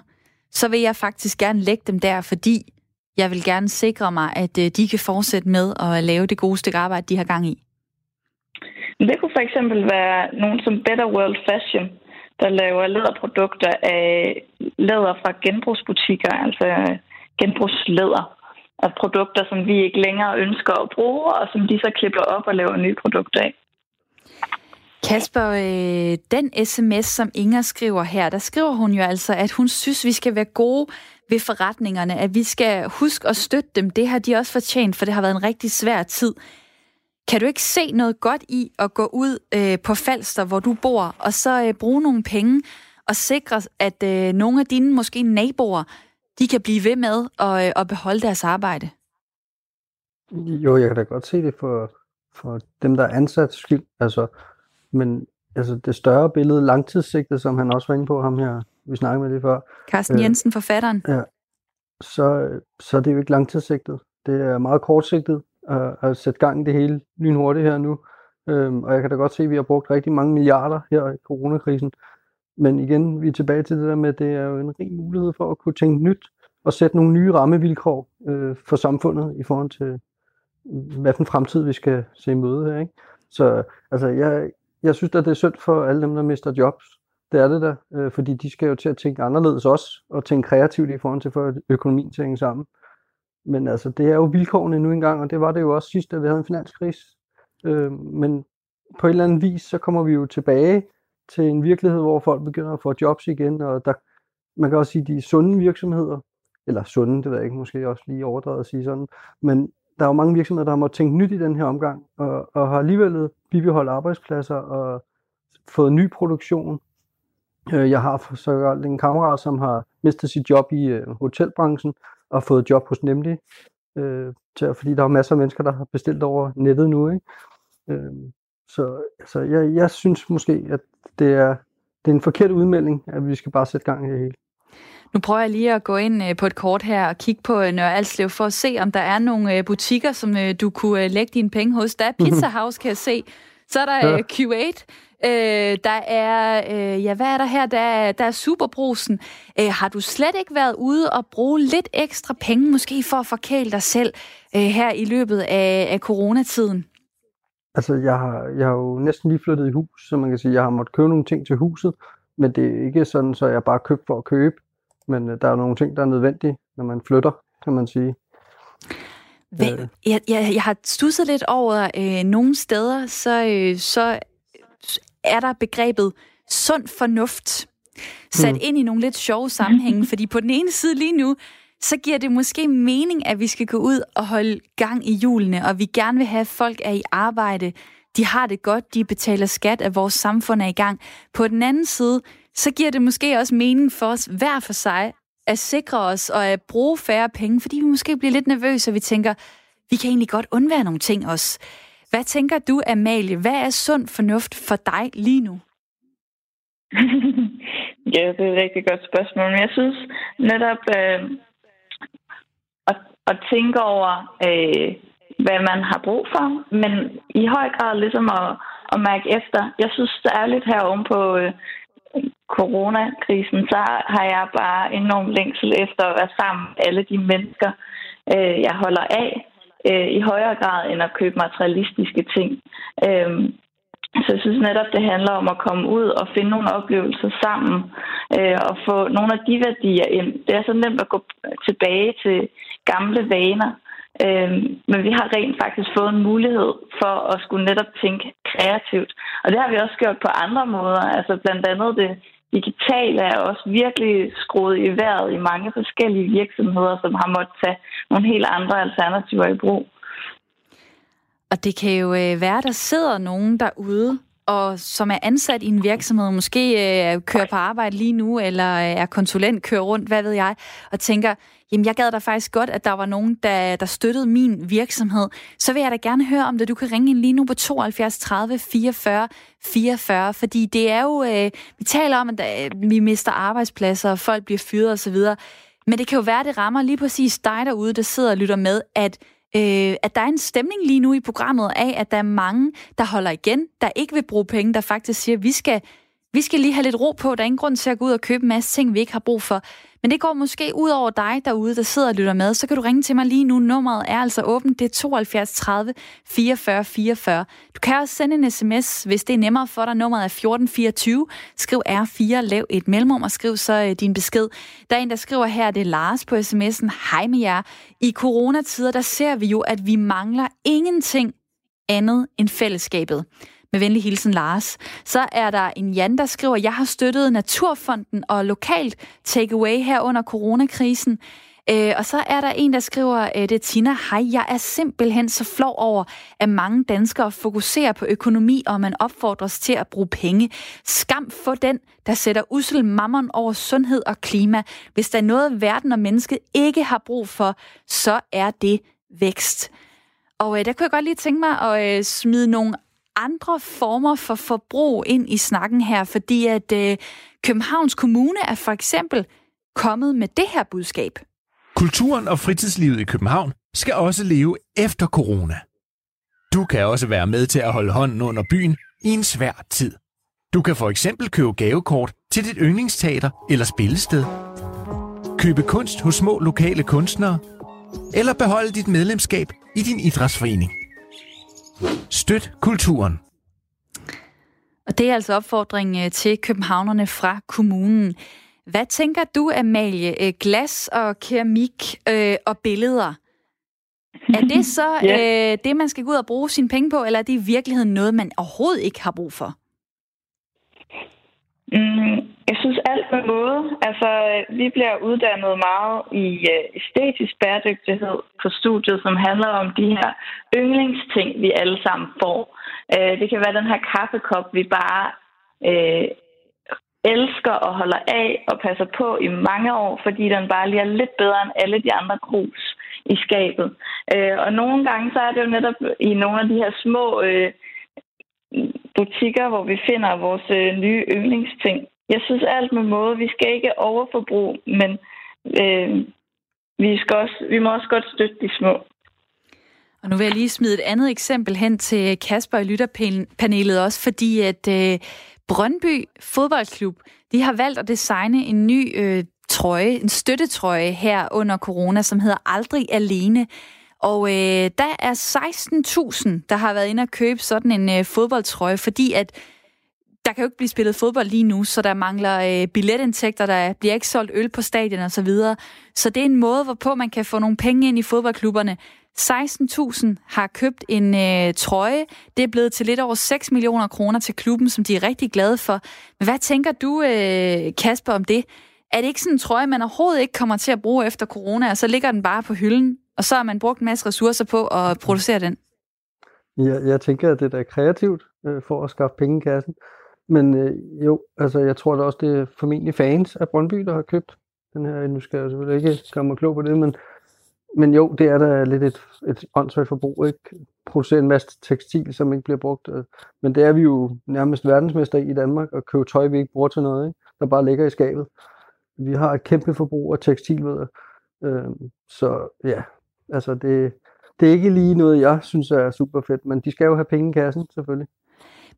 så vil jeg faktisk gerne lægge dem der, fordi jeg vil gerne sikre mig, at øh, de kan fortsætte med at lave det gode stykke arbejde, de har gang i. Det kunne for eksempel være nogen som Better World Fashion, der laver læderprodukter af læder fra genbrugsbutikker, altså øh, genbrugslæder af produkter, som vi ikke længere ønsker at bruge, og som de så klipper op og laver nye produkter af. Kasper, øh, den sms, som Inger skriver her, der skriver hun jo altså, at hun synes, vi skal være gode ved forretningerne, at vi skal huske at støtte dem. Det har de også fortjent, for det har været en rigtig svær tid. Kan du ikke se noget godt i at gå ud øh, på Falster, hvor du bor, og så øh, bruge nogle penge og sikre, at øh, nogle af dine måske naboer, de kan blive ved med at, øh, at beholde deres arbejde? Jo, jeg kan da godt se det for, for dem, der er ansat skyld. Altså, men altså, det større billede, langtidssigtet, som han også var inde på, ham her, vi snakkede med det før. Carsten Jensen, øh, forfatteren. Ja, så, så er det jo ikke langtidssigtet. Det er meget kortsigtet at, at sætte gang i det hele lynhurtigt her nu. Øhm, og jeg kan da godt se, at vi har brugt rigtig mange milliarder her i coronakrisen. Men igen, vi er tilbage til det der med, at det er jo en rig mulighed for at kunne tænke nyt og sætte nogle nye rammevilkår øh, for samfundet i forhold til, hvad den fremtid vi skal se i møde her. Ikke? Så altså, jeg, jeg synes at det er synd for alle dem, der mister jobs. Det er det da, øh, fordi de skal jo til at tænke anderledes også, og tænke kreativt i forhold til for økonomien til at hænge sammen. Men altså, det er jo vilkårene nu engang, og det var det jo også sidst, da vi havde en finanskrise. Øh, men på en eller anden vis, så kommer vi jo tilbage til en virkelighed, hvor folk begynder at få jobs igen, og der, man kan også sige, de sunde virksomheder, eller sunde, det ved jeg ikke, måske også lige overdrevet at sige sådan, men der er jo mange virksomheder, der har måttet tænke nyt i den her omgang, og, og har alligevel bibeholdt arbejdspladser og fået ny produktion. Øh, jeg har så en kammerat, som har mistet sit job i øh, hotelbranchen, og fået job hos Nemlig, øh, til, fordi der er masser af mennesker, der har bestilt over nettet nu. Ikke? Øh, så altså, jeg, jeg synes måske, at det er, det er en forkert udmelding, at vi skal bare sætte gang i det hele. Nu prøver jeg lige at gå ind øh, på et kort her og kigge på øh, Nørre Alslev for at se, om der er nogle øh, butikker, som du kunne lægge dine penge hos. Der er Pizza House, kan jeg se. Så er der ja. Q8. Øh, der er, øh, ja, hvad er der her? Der er, der er Superbrusen. Øh, har du slet ikke været ude og bruge lidt ekstra penge, måske for at forkæle dig selv øh, her i løbet af, af coronatiden? Altså, jeg har, jeg har jo næsten lige flyttet i hus, så man kan sige, jeg har måttet købe nogle ting til huset, men det er ikke sådan, så jeg bare købt for at købe. Men øh, der er nogle ting, der er nødvendige, når man flytter, kan man sige. Hvad, øh. jeg, jeg, jeg har stusset lidt over øh, nogle steder, så, øh, så er der begrebet sund fornuft sat mm. ind i nogle lidt sjove sammenhænge, fordi på den ene side lige nu, så giver det måske mening, at vi skal gå ud og holde gang i julene, og vi gerne vil have, at folk er i arbejde, de har det godt, de betaler skat, at vores samfund er i gang. På den anden side, så giver det måske også mening for os hver for sig at sikre os og at bruge færre penge, fordi vi måske bliver lidt nervøse, og vi tænker, vi kan egentlig godt undvære nogle ting også. Hvad tænker du, Amalie? Hvad er sund fornuft for dig lige nu? ja, det er et rigtig godt spørgsmål. Men jeg synes netop øh, at, at tænke over, øh, hvad man har brug for, men i høj grad ligesom at, at mærke efter. Jeg synes særligt her oven på øh, coronakrisen, så har jeg bare enorm længsel efter at være sammen med alle de mennesker, øh, jeg holder af, øh, i højere grad end at købe materialistiske ting. Øh, så jeg synes netop, det handler om at komme ud og finde nogle oplevelser sammen øh, og få nogle af de værdier ind. Det er så nemt at gå tilbage til gamle vaner, øh, men vi har rent faktisk fået en mulighed for at skulle netop tænke kreativt. Og det har vi også gjort på andre måder. Altså blandt andet det digitale er også virkelig skruet i vejret i mange forskellige virksomheder, som har måttet tage nogle helt andre alternativer i brug. Og det kan jo øh, være, der sidder nogen derude, og som er ansat i en virksomhed, måske øh, kører på arbejde lige nu, eller øh, er konsulent, kører rundt, hvad ved jeg, og tænker, jamen jeg gad da faktisk godt, at der var nogen, der, der støttede min virksomhed, så vil jeg da gerne høre om det. Du kan ringe ind lige nu på 72 30 44 44, fordi det er jo, øh, vi taler om, at øh, vi mister arbejdspladser, og folk bliver fyret osv., men det kan jo være, at det rammer lige præcis dig derude, der sidder og lytter med, at øh, at der er en stemning lige nu i programmet af, at der er mange, der holder igen, der ikke vil bruge penge, der faktisk siger, at vi skal, vi skal lige have lidt ro på. Der er ingen grund til at gå ud og købe en masse ting, vi ikke har brug for. Men det går måske ud over dig derude, der sidder og lytter med. Så kan du ringe til mig lige nu. Nummeret er altså åbent. Det er 72 30 44 44. Du kan også sende en sms, hvis det er nemmere for dig. Nummeret er 1424. Skriv R4, lav et mellemrum og skriv så øh, din besked. Der er en, der skriver her, det er Lars på sms'en. Hej med jer. I coronatider, der ser vi jo, at vi mangler ingenting andet end fællesskabet. Med venlig hilsen, Lars. Så er der en Jan, der skriver, jeg har støttet Naturfonden og lokalt takeaway her under coronakrisen. Øh, og så er der en, der skriver, øh, det er Tina, hej, jeg er simpelthen så flov over, at mange danskere fokuserer på økonomi, og man opfordres til at bruge penge. Skam for den, der sætter ussel mammon over sundhed og klima. Hvis der er noget, verden og mennesket ikke har brug for, så er det vækst. Og øh, der kunne jeg godt lige tænke mig at øh, smide nogle andre former for forbrug ind i snakken her, fordi at øh, Københavns Kommune er for eksempel kommet med det her budskab. Kulturen og fritidslivet i København skal også leve efter corona. Du kan også være med til at holde hånden under byen i en svær tid. Du kan for eksempel købe gavekort til dit yndlingsteater eller spillested. Købe kunst hos små lokale kunstnere. Eller beholde dit medlemskab i din idrætsforening. Støt kulturen. Og det er altså opfordring øh, til københavnerne fra kommunen. Hvad tænker du, Amalie? Øh, glas og keramik øh, og billeder. Er det så yeah. øh, det, man skal gå ud og bruge sine penge på, eller er det i virkeligheden noget, man overhovedet ikke har brug for? Mm, jeg synes alt med måde. Altså, øh, vi bliver uddannet meget i øh, æstetisk bæredygtighed på studiet, som handler om de her yndlingsting, vi alle sammen får. Øh, det kan være den her kaffekop, vi bare øh, elsker og holder af og passer på i mange år, fordi den bare lige er lidt bedre end alle de andre krus i skabet. Uh, og nogle gange så er det jo netop i nogle af de her små øh, butikker, hvor vi finder vores øh, nye yndlingsting. Jeg synes alt med måde. Vi skal ikke overforbruge, men øh, vi, skal også, vi må også godt støtte de små. Og nu vil jeg lige smide et andet eksempel hen til Kasper i lytterpanelet også, fordi at øh, Brøndby Fodboldklub, de har valgt at designe en ny øh, trøje, en støttetrøje her under corona, som hedder Aldrig Alene. Og øh, der er 16.000, der har været inde og købe sådan en øh, fodboldtrøje, fordi at der kan jo ikke blive spillet fodbold lige nu, så der mangler øh, billetindtægter, der bliver ikke solgt øl på stadion og så videre. Så det er en måde, hvorpå man kan få nogle penge ind i fodboldklubberne. 16.000 har købt en øh, trøje. Det er blevet til lidt over 6 millioner kroner til klubben, som de er rigtig glade for. Men hvad tænker du, øh, Kasper, om det? Er det ikke sådan en trøje, man overhovedet ikke kommer til at bruge efter corona, og så ligger den bare på hylden, og så har man brugt en masse ressourcer på at producere den? Ja, jeg tænker, at det er kreativt øh, for at skaffe penge i kassen. Men øh, jo, altså jeg tror da også, det er formentlig fans af Brøndby, der har købt den her. Nu skal jeg selvfølgelig ikke gøre mig klog på det, men, men jo, det er da lidt et, et åndssvagt forbrug, ikke? Producere en masse tekstil, som ikke bliver brugt. Men det er vi jo nærmest verdensmester i i Danmark, at købe tøj, vi ikke bruger til noget, ikke? der bare ligger i skabet. Vi har et kæmpe forbrug af tekstil, ved jeg. Øh, så ja, altså det, det er ikke lige noget, jeg synes er super fedt, men de skal jo have penge i kassen, selvfølgelig.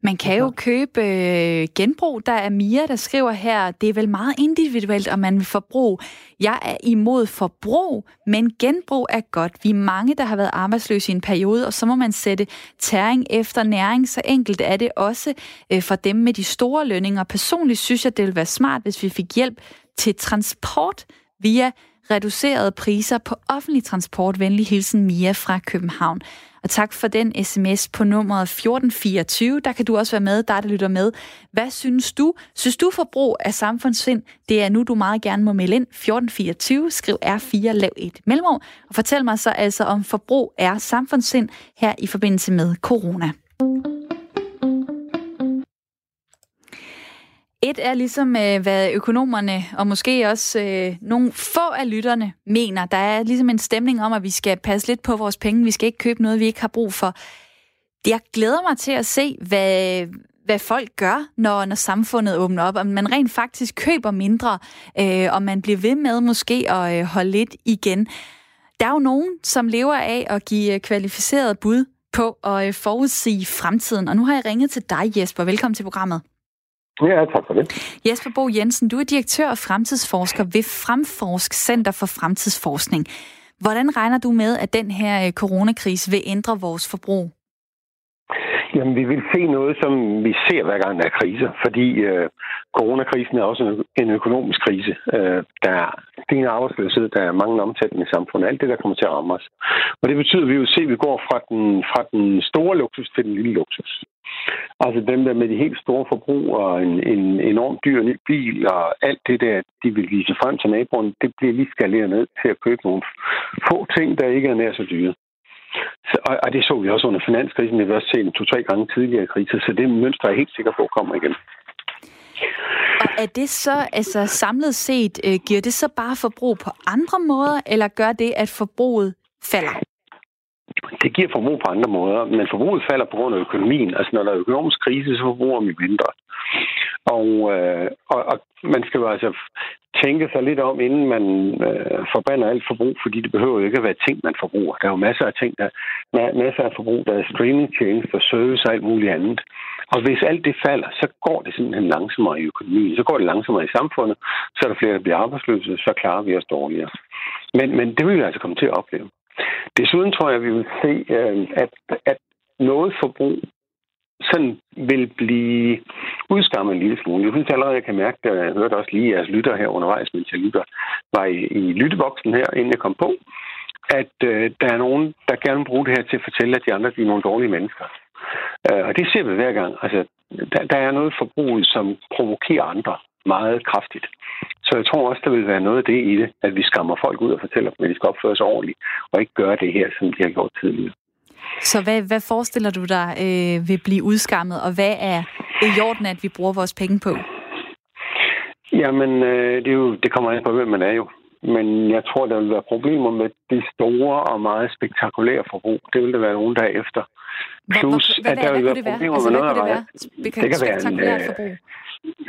Man kan jo købe øh, genbrug. Der er Mia, der skriver her, det er vel meget individuelt, om man vil forbruge. Jeg er imod forbrug, men genbrug er godt. Vi er mange, der har været arbejdsløse i en periode, og så må man sætte tæring efter næring. Så enkelt er det også øh, for dem med de store lønninger. Personligt synes jeg, det ville være smart, hvis vi fik hjælp til transport via reducerede priser på offentlig transport. Venlig hilsen Mia fra København. Og tak for den sms på nummeret 1424. Der kan du også være med, der der lytter med. Hvad synes du? Synes du forbrug af samfundssind? Det er nu, du meget gerne må melde ind. 1424, skriv R4, lav et mellemrum. Og fortæl mig så altså om forbrug er samfundssind her i forbindelse med corona. Et er ligesom, øh, hvad økonomerne og måske også øh, nogle få af lytterne mener. Der er ligesom en stemning om, at vi skal passe lidt på vores penge. Vi skal ikke købe noget, vi ikke har brug for. Jeg glæder mig til at se, hvad, hvad folk gør, når, når samfundet åbner op. Om man rent faktisk køber mindre, øh, og man bliver ved med måske at øh, holde lidt igen. Der er jo nogen, som lever af at give øh, kvalificeret bud på at øh, forudsige fremtiden. Og nu har jeg ringet til dig, Jesper. Velkommen til programmet. Ja, tak for det. Jesper Bo Jensen, du er direktør og fremtidsforsker ved Fremforsk Center for Fremtidsforskning. Hvordan regner du med, at den her øh, coronakrise vil ændre vores forbrug? Jamen, vi vil se noget, som vi ser hver gang der er kriser, fordi øh, coronakrisen er også en, en økonomisk krise. Øh, der er stigende arbejdsløshed, der er mange omsætning i samfundet, alt det, der kommer til at ramme os. Og det betyder, at vi vil se, at vi går fra den, fra den store luksus til den lille luksus. Altså dem der med de helt store forbrug og en, en enormt dyr ny bil og alt det der, de vil vise frem til naboen, det bliver lige skaleret ned til at købe nogle få ting, der ikke er nær så dyre. Så, og, og det så vi også under finanskrisen, vi har også set en to-tre gange tidligere kriser, så det mønster er jeg helt sikker på kommer igen. Og er det så, altså samlet set, øh, giver det så bare forbrug på andre måder, eller gør det, at forbruget falder? Det giver forbrug på andre måder, men forbruget falder på grund af økonomien. Altså når der er økonomisk krise, så forbruger vi mindre. Og, øh, og, og man skal jo altså tænke sig lidt om, inden man øh, forbander alt forbrug, fordi det behøver jo ikke at være ting, man forbruger. Der er jo masser af ting, der masser af forbrug, der er streamingtjenester, service og alt muligt andet. Og hvis alt det falder, så går det simpelthen langsommere i økonomien. Så går det langsommere i samfundet, så er der flere, der bliver arbejdsløse, så klarer vi os dårligere. Men, men det vil vi altså komme til at opleve. Desuden tror jeg, at vi vil se, øh, at, at noget forbrug sådan vil blive udskammet en lille smule. Jeg synes allerede, jeg kan mærke, at jeg hørte også lige jeres lytter her undervejs, mens jeg lytter, var i, i lytteboksen her, inden jeg kom på, at øh, der er nogen, der gerne vil bruge det her til at fortælle, at de andre de er nogle dårlige mennesker. Øh, og det ser vi hver gang. Altså, der, der er noget forbrug, som provokerer andre meget kraftigt. Så jeg tror også, der vil være noget af det i det, at vi skammer folk ud og fortæller dem, at de skal opføre sig ordentligt, og ikke gøre det her, som de har gjort tidligere. Så hvad, hvad forestiller du dig øh, vil blive udskammet, og hvad er i orden, at vi bruger vores penge på? Jamen, øh, det, er jo, det kommer an på, hvem man er jo. Men jeg tror, der vil være problemer med det store og meget spektakulære forbrug. Det vil der være nogen, der er efter. Plus, hvad, hvad, at der vil være problemer altså, med noget det være? Det kan være en, øh,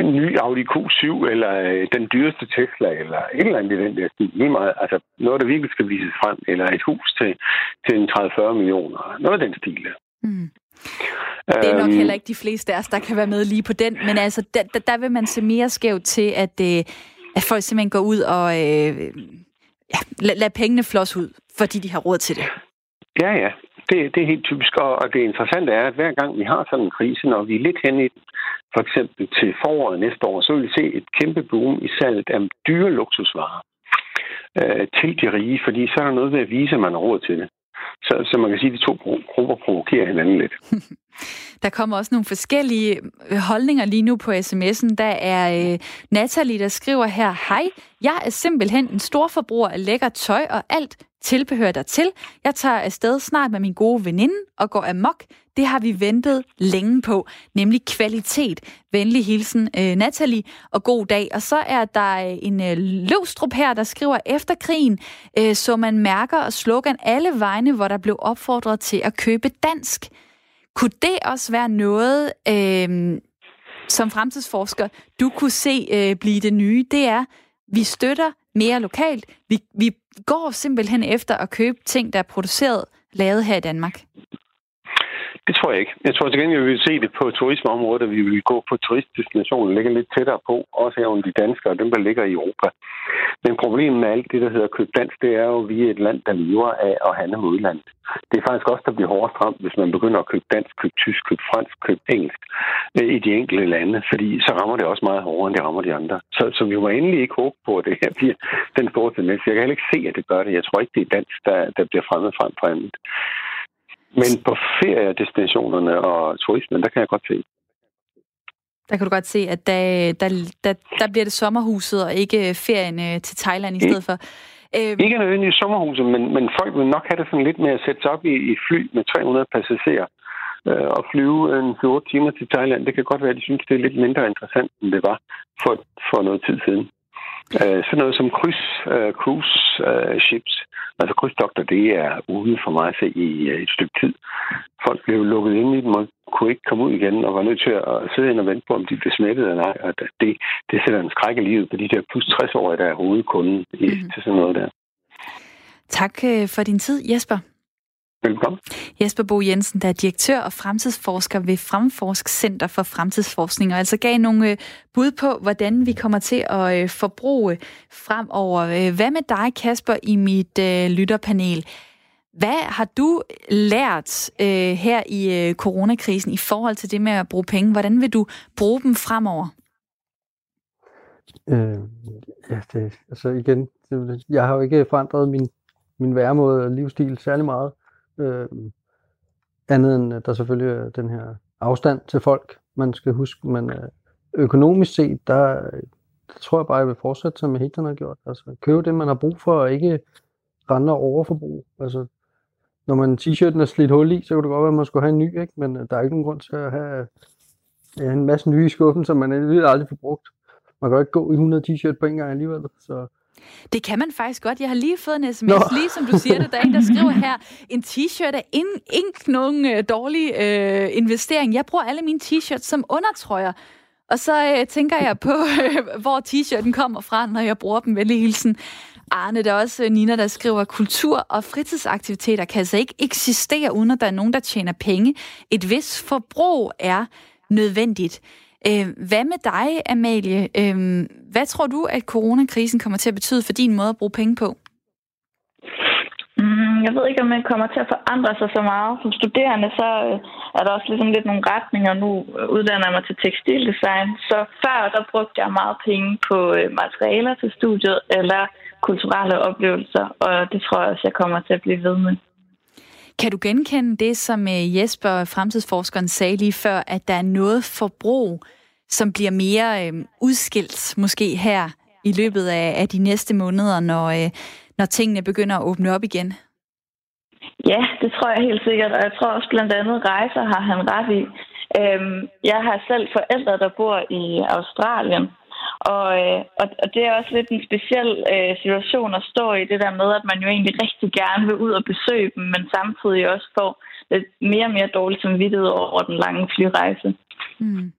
en ny Audi Q7, eller øh, den dyreste Tesla, eller et eller andet i den der stil. Lige meget, altså noget, der virkelig skal vises frem, eller et hus til, til en 30-40 millioner. Noget af den stil. Mm. Det er nok øhm. heller ikke de fleste af os, der kan være med lige på den, men altså, der, der, der vil man se mere skævt til, at, øh, at folk simpelthen går ud og øh, ja, lad, lad pengene flås ud, fordi de har råd til det. Ja, ja. Det, det er helt typisk, og det interessante er, at hver gang vi har sådan en krise, når vi er lidt hen i den, for eksempel til foråret næste år, så vil vi se et kæmpe boom i salget af dyre luksusvarer øh, til de rige, fordi så er der noget ved at vise, at man har råd til det. Så, så man kan sige, at de to grupper provokerer hinanden lidt. Der kommer også nogle forskellige øh, holdninger lige nu på sms'en. Der er øh, Natalie, der skriver her, Hej, jeg er simpelthen en stor forbruger af lækker tøj og alt tilbehør dertil. Jeg tager afsted snart med min gode veninde og går amok. Det har vi ventet længe på, nemlig kvalitet. Venlig hilsen, øh, Natalie, og god dag. Og så er der øh, en øh, Løvstrup her, der skriver, efter krigen øh, så man mærker og slogan alle vegne, hvor der blev opfordret til at købe dansk. Kunne det også være noget, øh, som fremtidsforsker, du kunne se øh, blive det nye? Det er, vi støtter mere lokalt. Vi, vi går simpelthen efter at købe ting, der er produceret, lavet her i Danmark. Det tror jeg ikke. Jeg tror til gengæld, vi vil se det på turismeområdet, at vi vil gå på turistdestinationen, ligge lidt tættere på, også her under de danskere, dem der ligger i Europa. Men problemet med alt det, der hedder køb dansk, det er jo, at vi er et land, der lever af at handle med udlandet. Det er faktisk også, der bliver hårdest ramt, hvis man begynder at købe dansk, købe tysk, købe fransk, købe engelsk øh, i de enkelte lande, fordi så rammer det også meget hårdere, end det rammer de andre. Så, så vi må endelig ikke håbe på, at det her bliver den store tendens. Jeg kan heller ikke se, at det gør det. Jeg tror ikke, det er dansk, der, der bliver fremmed frem for andet. Men på feriedestinationerne og turismen, der kan jeg godt se. Der kan du godt se, at der, der, der, der bliver det sommerhuset og ikke ferien øh, til Thailand i stedet for. Øhm. Ikke nødvendigvis sommerhuset, men, men folk vil nok have det sådan lidt med at sætte sig op i, i fly med 300 passagerer øh, og flyve en 4 timer til Thailand. Det kan godt være, at de synes, det er lidt mindre interessant, end det var for, for noget tid siden. Øh, sådan noget som kryds, øh, cruise øh, ships, altså krydsdoktor, det er ude for mig at se i øh, et stykke tid. Folk blev lukket ind i dem og kunne ikke komme ud igen, og var nødt til at sidde ind og vente på, om de blev smittet eller ej. Og det, det sætter en skræk i livet på de der plus 60-årige, der er hovedkunden i, mm. til sådan noget der. Tak øh, for din tid, Jesper. Velkommen. Jesper Bo Jensen, der er direktør og fremtidsforsker ved Fremforsk Center for Fremtidsforskning, og altså gav nogle øh, bud på, hvordan vi kommer til at øh, forbruge fremover. Øh, hvad med dig, Kasper, i mit lytterpanel? Hvad har du lært øh, her i øh, coronakrisen i forhold til det med at bruge penge? Hvordan vil du bruge dem fremover? Øh, ja, det, altså igen, det, jeg har jo ikke forandret min, min væremåde og livsstil særlig meget. Øh, andet end, at der selvfølgelig er den her afstand til folk, man skal huske. Men øh, økonomisk set, der, der tror jeg bare, jeg vil fortsætte, som jeg helt har gjort. Altså købe det, man har brug for, og ikke rende og overforbrug. Altså, når man t-shirten er slidt hul i, så kunne det godt være, at man skulle have en ny, ikke? men øh, der er ikke nogen grund til at have ja, en masse nye i skuffen, som man aldrig får brugt. Man kan jo ikke gå i 100 t-shirt på en gang alligevel, så det kan man faktisk godt. Jeg har lige fået en sms, Nå. lige som du siger det. Der er en, der skriver her, en t-shirt er ikke nogen øh, dårlig øh, investering. Jeg bruger alle mine t-shirts som undertrøjer. Og så øh, tænker jeg på, øh, hvor t-shirten kommer fra, når jeg bruger dem. Venlig hilsen. Arne, der er også øh, Nina, der skriver, kultur og fritidsaktiviteter kan altså ikke eksistere, uden at der er nogen, der tjener penge. Et vis forbrug er nødvendigt. Øh, hvad med dig, Amalie? Øh, hvad tror du, at coronakrisen kommer til at betyde for din måde at bruge penge på? Mm, jeg ved ikke, om man kommer til at forandre sig så meget. Som studerende, så øh, er der også ligesom lidt nogle retninger. Nu øh, uddanner jeg mig til tekstildesign. Så før, der brugte jeg meget penge på øh, materialer til studiet, eller kulturelle oplevelser, og det tror jeg også, jeg kommer til at blive ved med. Kan du genkende det, som øh, Jesper, fremtidsforskeren, sagde lige før, at der er noget forbrug, som bliver mere øh, udskilt måske her i løbet af, af de næste måneder, når, øh, når tingene begynder at åbne op igen? Ja, det tror jeg helt sikkert, og jeg tror også blandt andet rejser har han ret i. Øhm, jeg har selv forældre, der bor i Australien, og, øh, og, og det er også lidt en speciel øh, situation at stå i, det der med, at man jo egentlig rigtig gerne vil ud og besøge dem, men samtidig også får lidt mere og mere dårligt samvittighed over den lange flyrejse. Mm.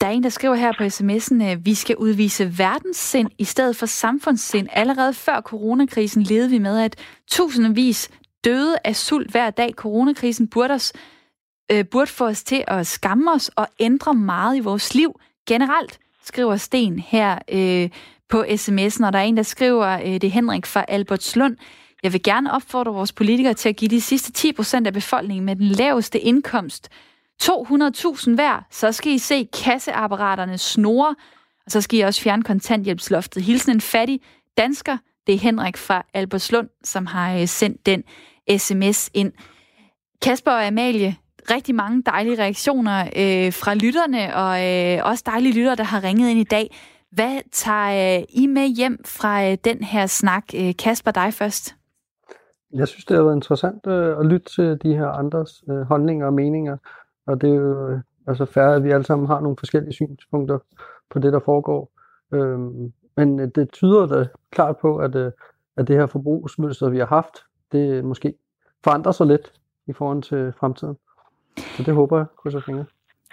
Der er en, der skriver her på sms'en, at vi skal udvise verdenssind i stedet for samfundssind. Allerede før coronakrisen levede vi med, at tusindvis døde af sult hver dag. Coronakrisen burde, os, øh, burde få os til at skamme os og ændre meget i vores liv generelt, skriver Sten her øh, på sms'en, og der er en, der skriver, øh, det er Henrik fra Albertslund. Jeg vil gerne opfordre vores politikere til at give de sidste 10 procent af befolkningen med den laveste indkomst 200.000 hver, så skal I se kasseapparaterne snore, og så skal I også fjerne kontanthjælpsloftet. Hilsen en fattig dansker, det er Henrik fra Albertslund, som har øh, sendt den sms ind. Kasper og Amalie, rigtig mange dejlige reaktioner øh, fra lytterne, og øh, også dejlige lyttere, der har ringet ind i dag. Hvad tager øh, I med hjem fra øh, den her snak? Øh, Kasper, dig først. Jeg synes, det har været interessant øh, at lytte til de her andres øh, holdninger og meninger. Og det er jo øh, altså færre, at vi alle sammen har nogle forskellige synspunkter på det, der foregår. Øh, men øh, det tyder da klart på, at, øh, at det her forbrugsmønster, vi har haft, det måske forandrer sig lidt i forhold til fremtiden. Så det håber jeg, krydser fingre.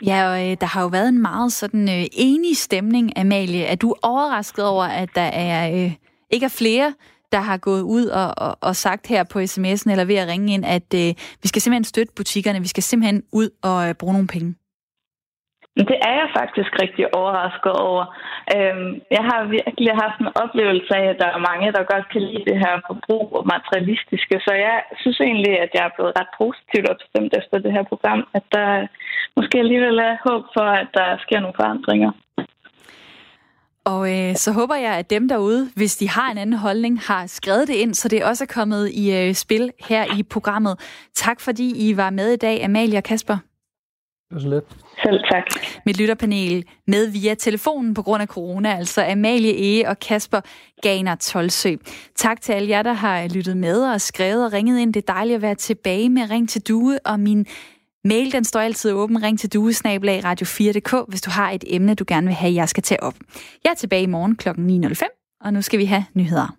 Ja, og øh, der har jo været en meget sådan øh, enig stemning, Amalie. Er du overrasket over, at der er øh, ikke er flere der har gået ud og, og, og sagt her på sms'en eller ved at ringe ind, at øh, vi skal simpelthen støtte butikkerne, vi skal simpelthen ud og øh, bruge nogle penge? Det er jeg faktisk rigtig overrasket over. Øhm, jeg har virkelig haft en oplevelse af, at der er mange, der godt kan lide det her forbrug og materialistiske, så jeg synes egentlig, at jeg er blevet ret positivt opstemt efter det her program, at der måske alligevel er håb for, at der sker nogle forandringer. Og øh, så håber jeg, at dem derude, hvis de har en anden holdning, har skrevet det ind, så det også er kommet i øh, spil her i programmet. Tak fordi I var med i dag, Amalie og Kasper. Det var så let. Selv tak. Mit lytterpanel med via telefonen på grund af corona, altså Amalie Ege og Kasper Ganer Tolsø. Tak til alle jer, der har lyttet med og skrevet og ringet ind. Det er dejligt at være tilbage med Ring til Due, og min mail den står altid åben. Ring til duesnabelag radio4.dk, hvis du har et emne, du gerne vil have, jeg skal tage op. Jeg er tilbage i morgen kl. 9.05, og nu skal vi have nyheder.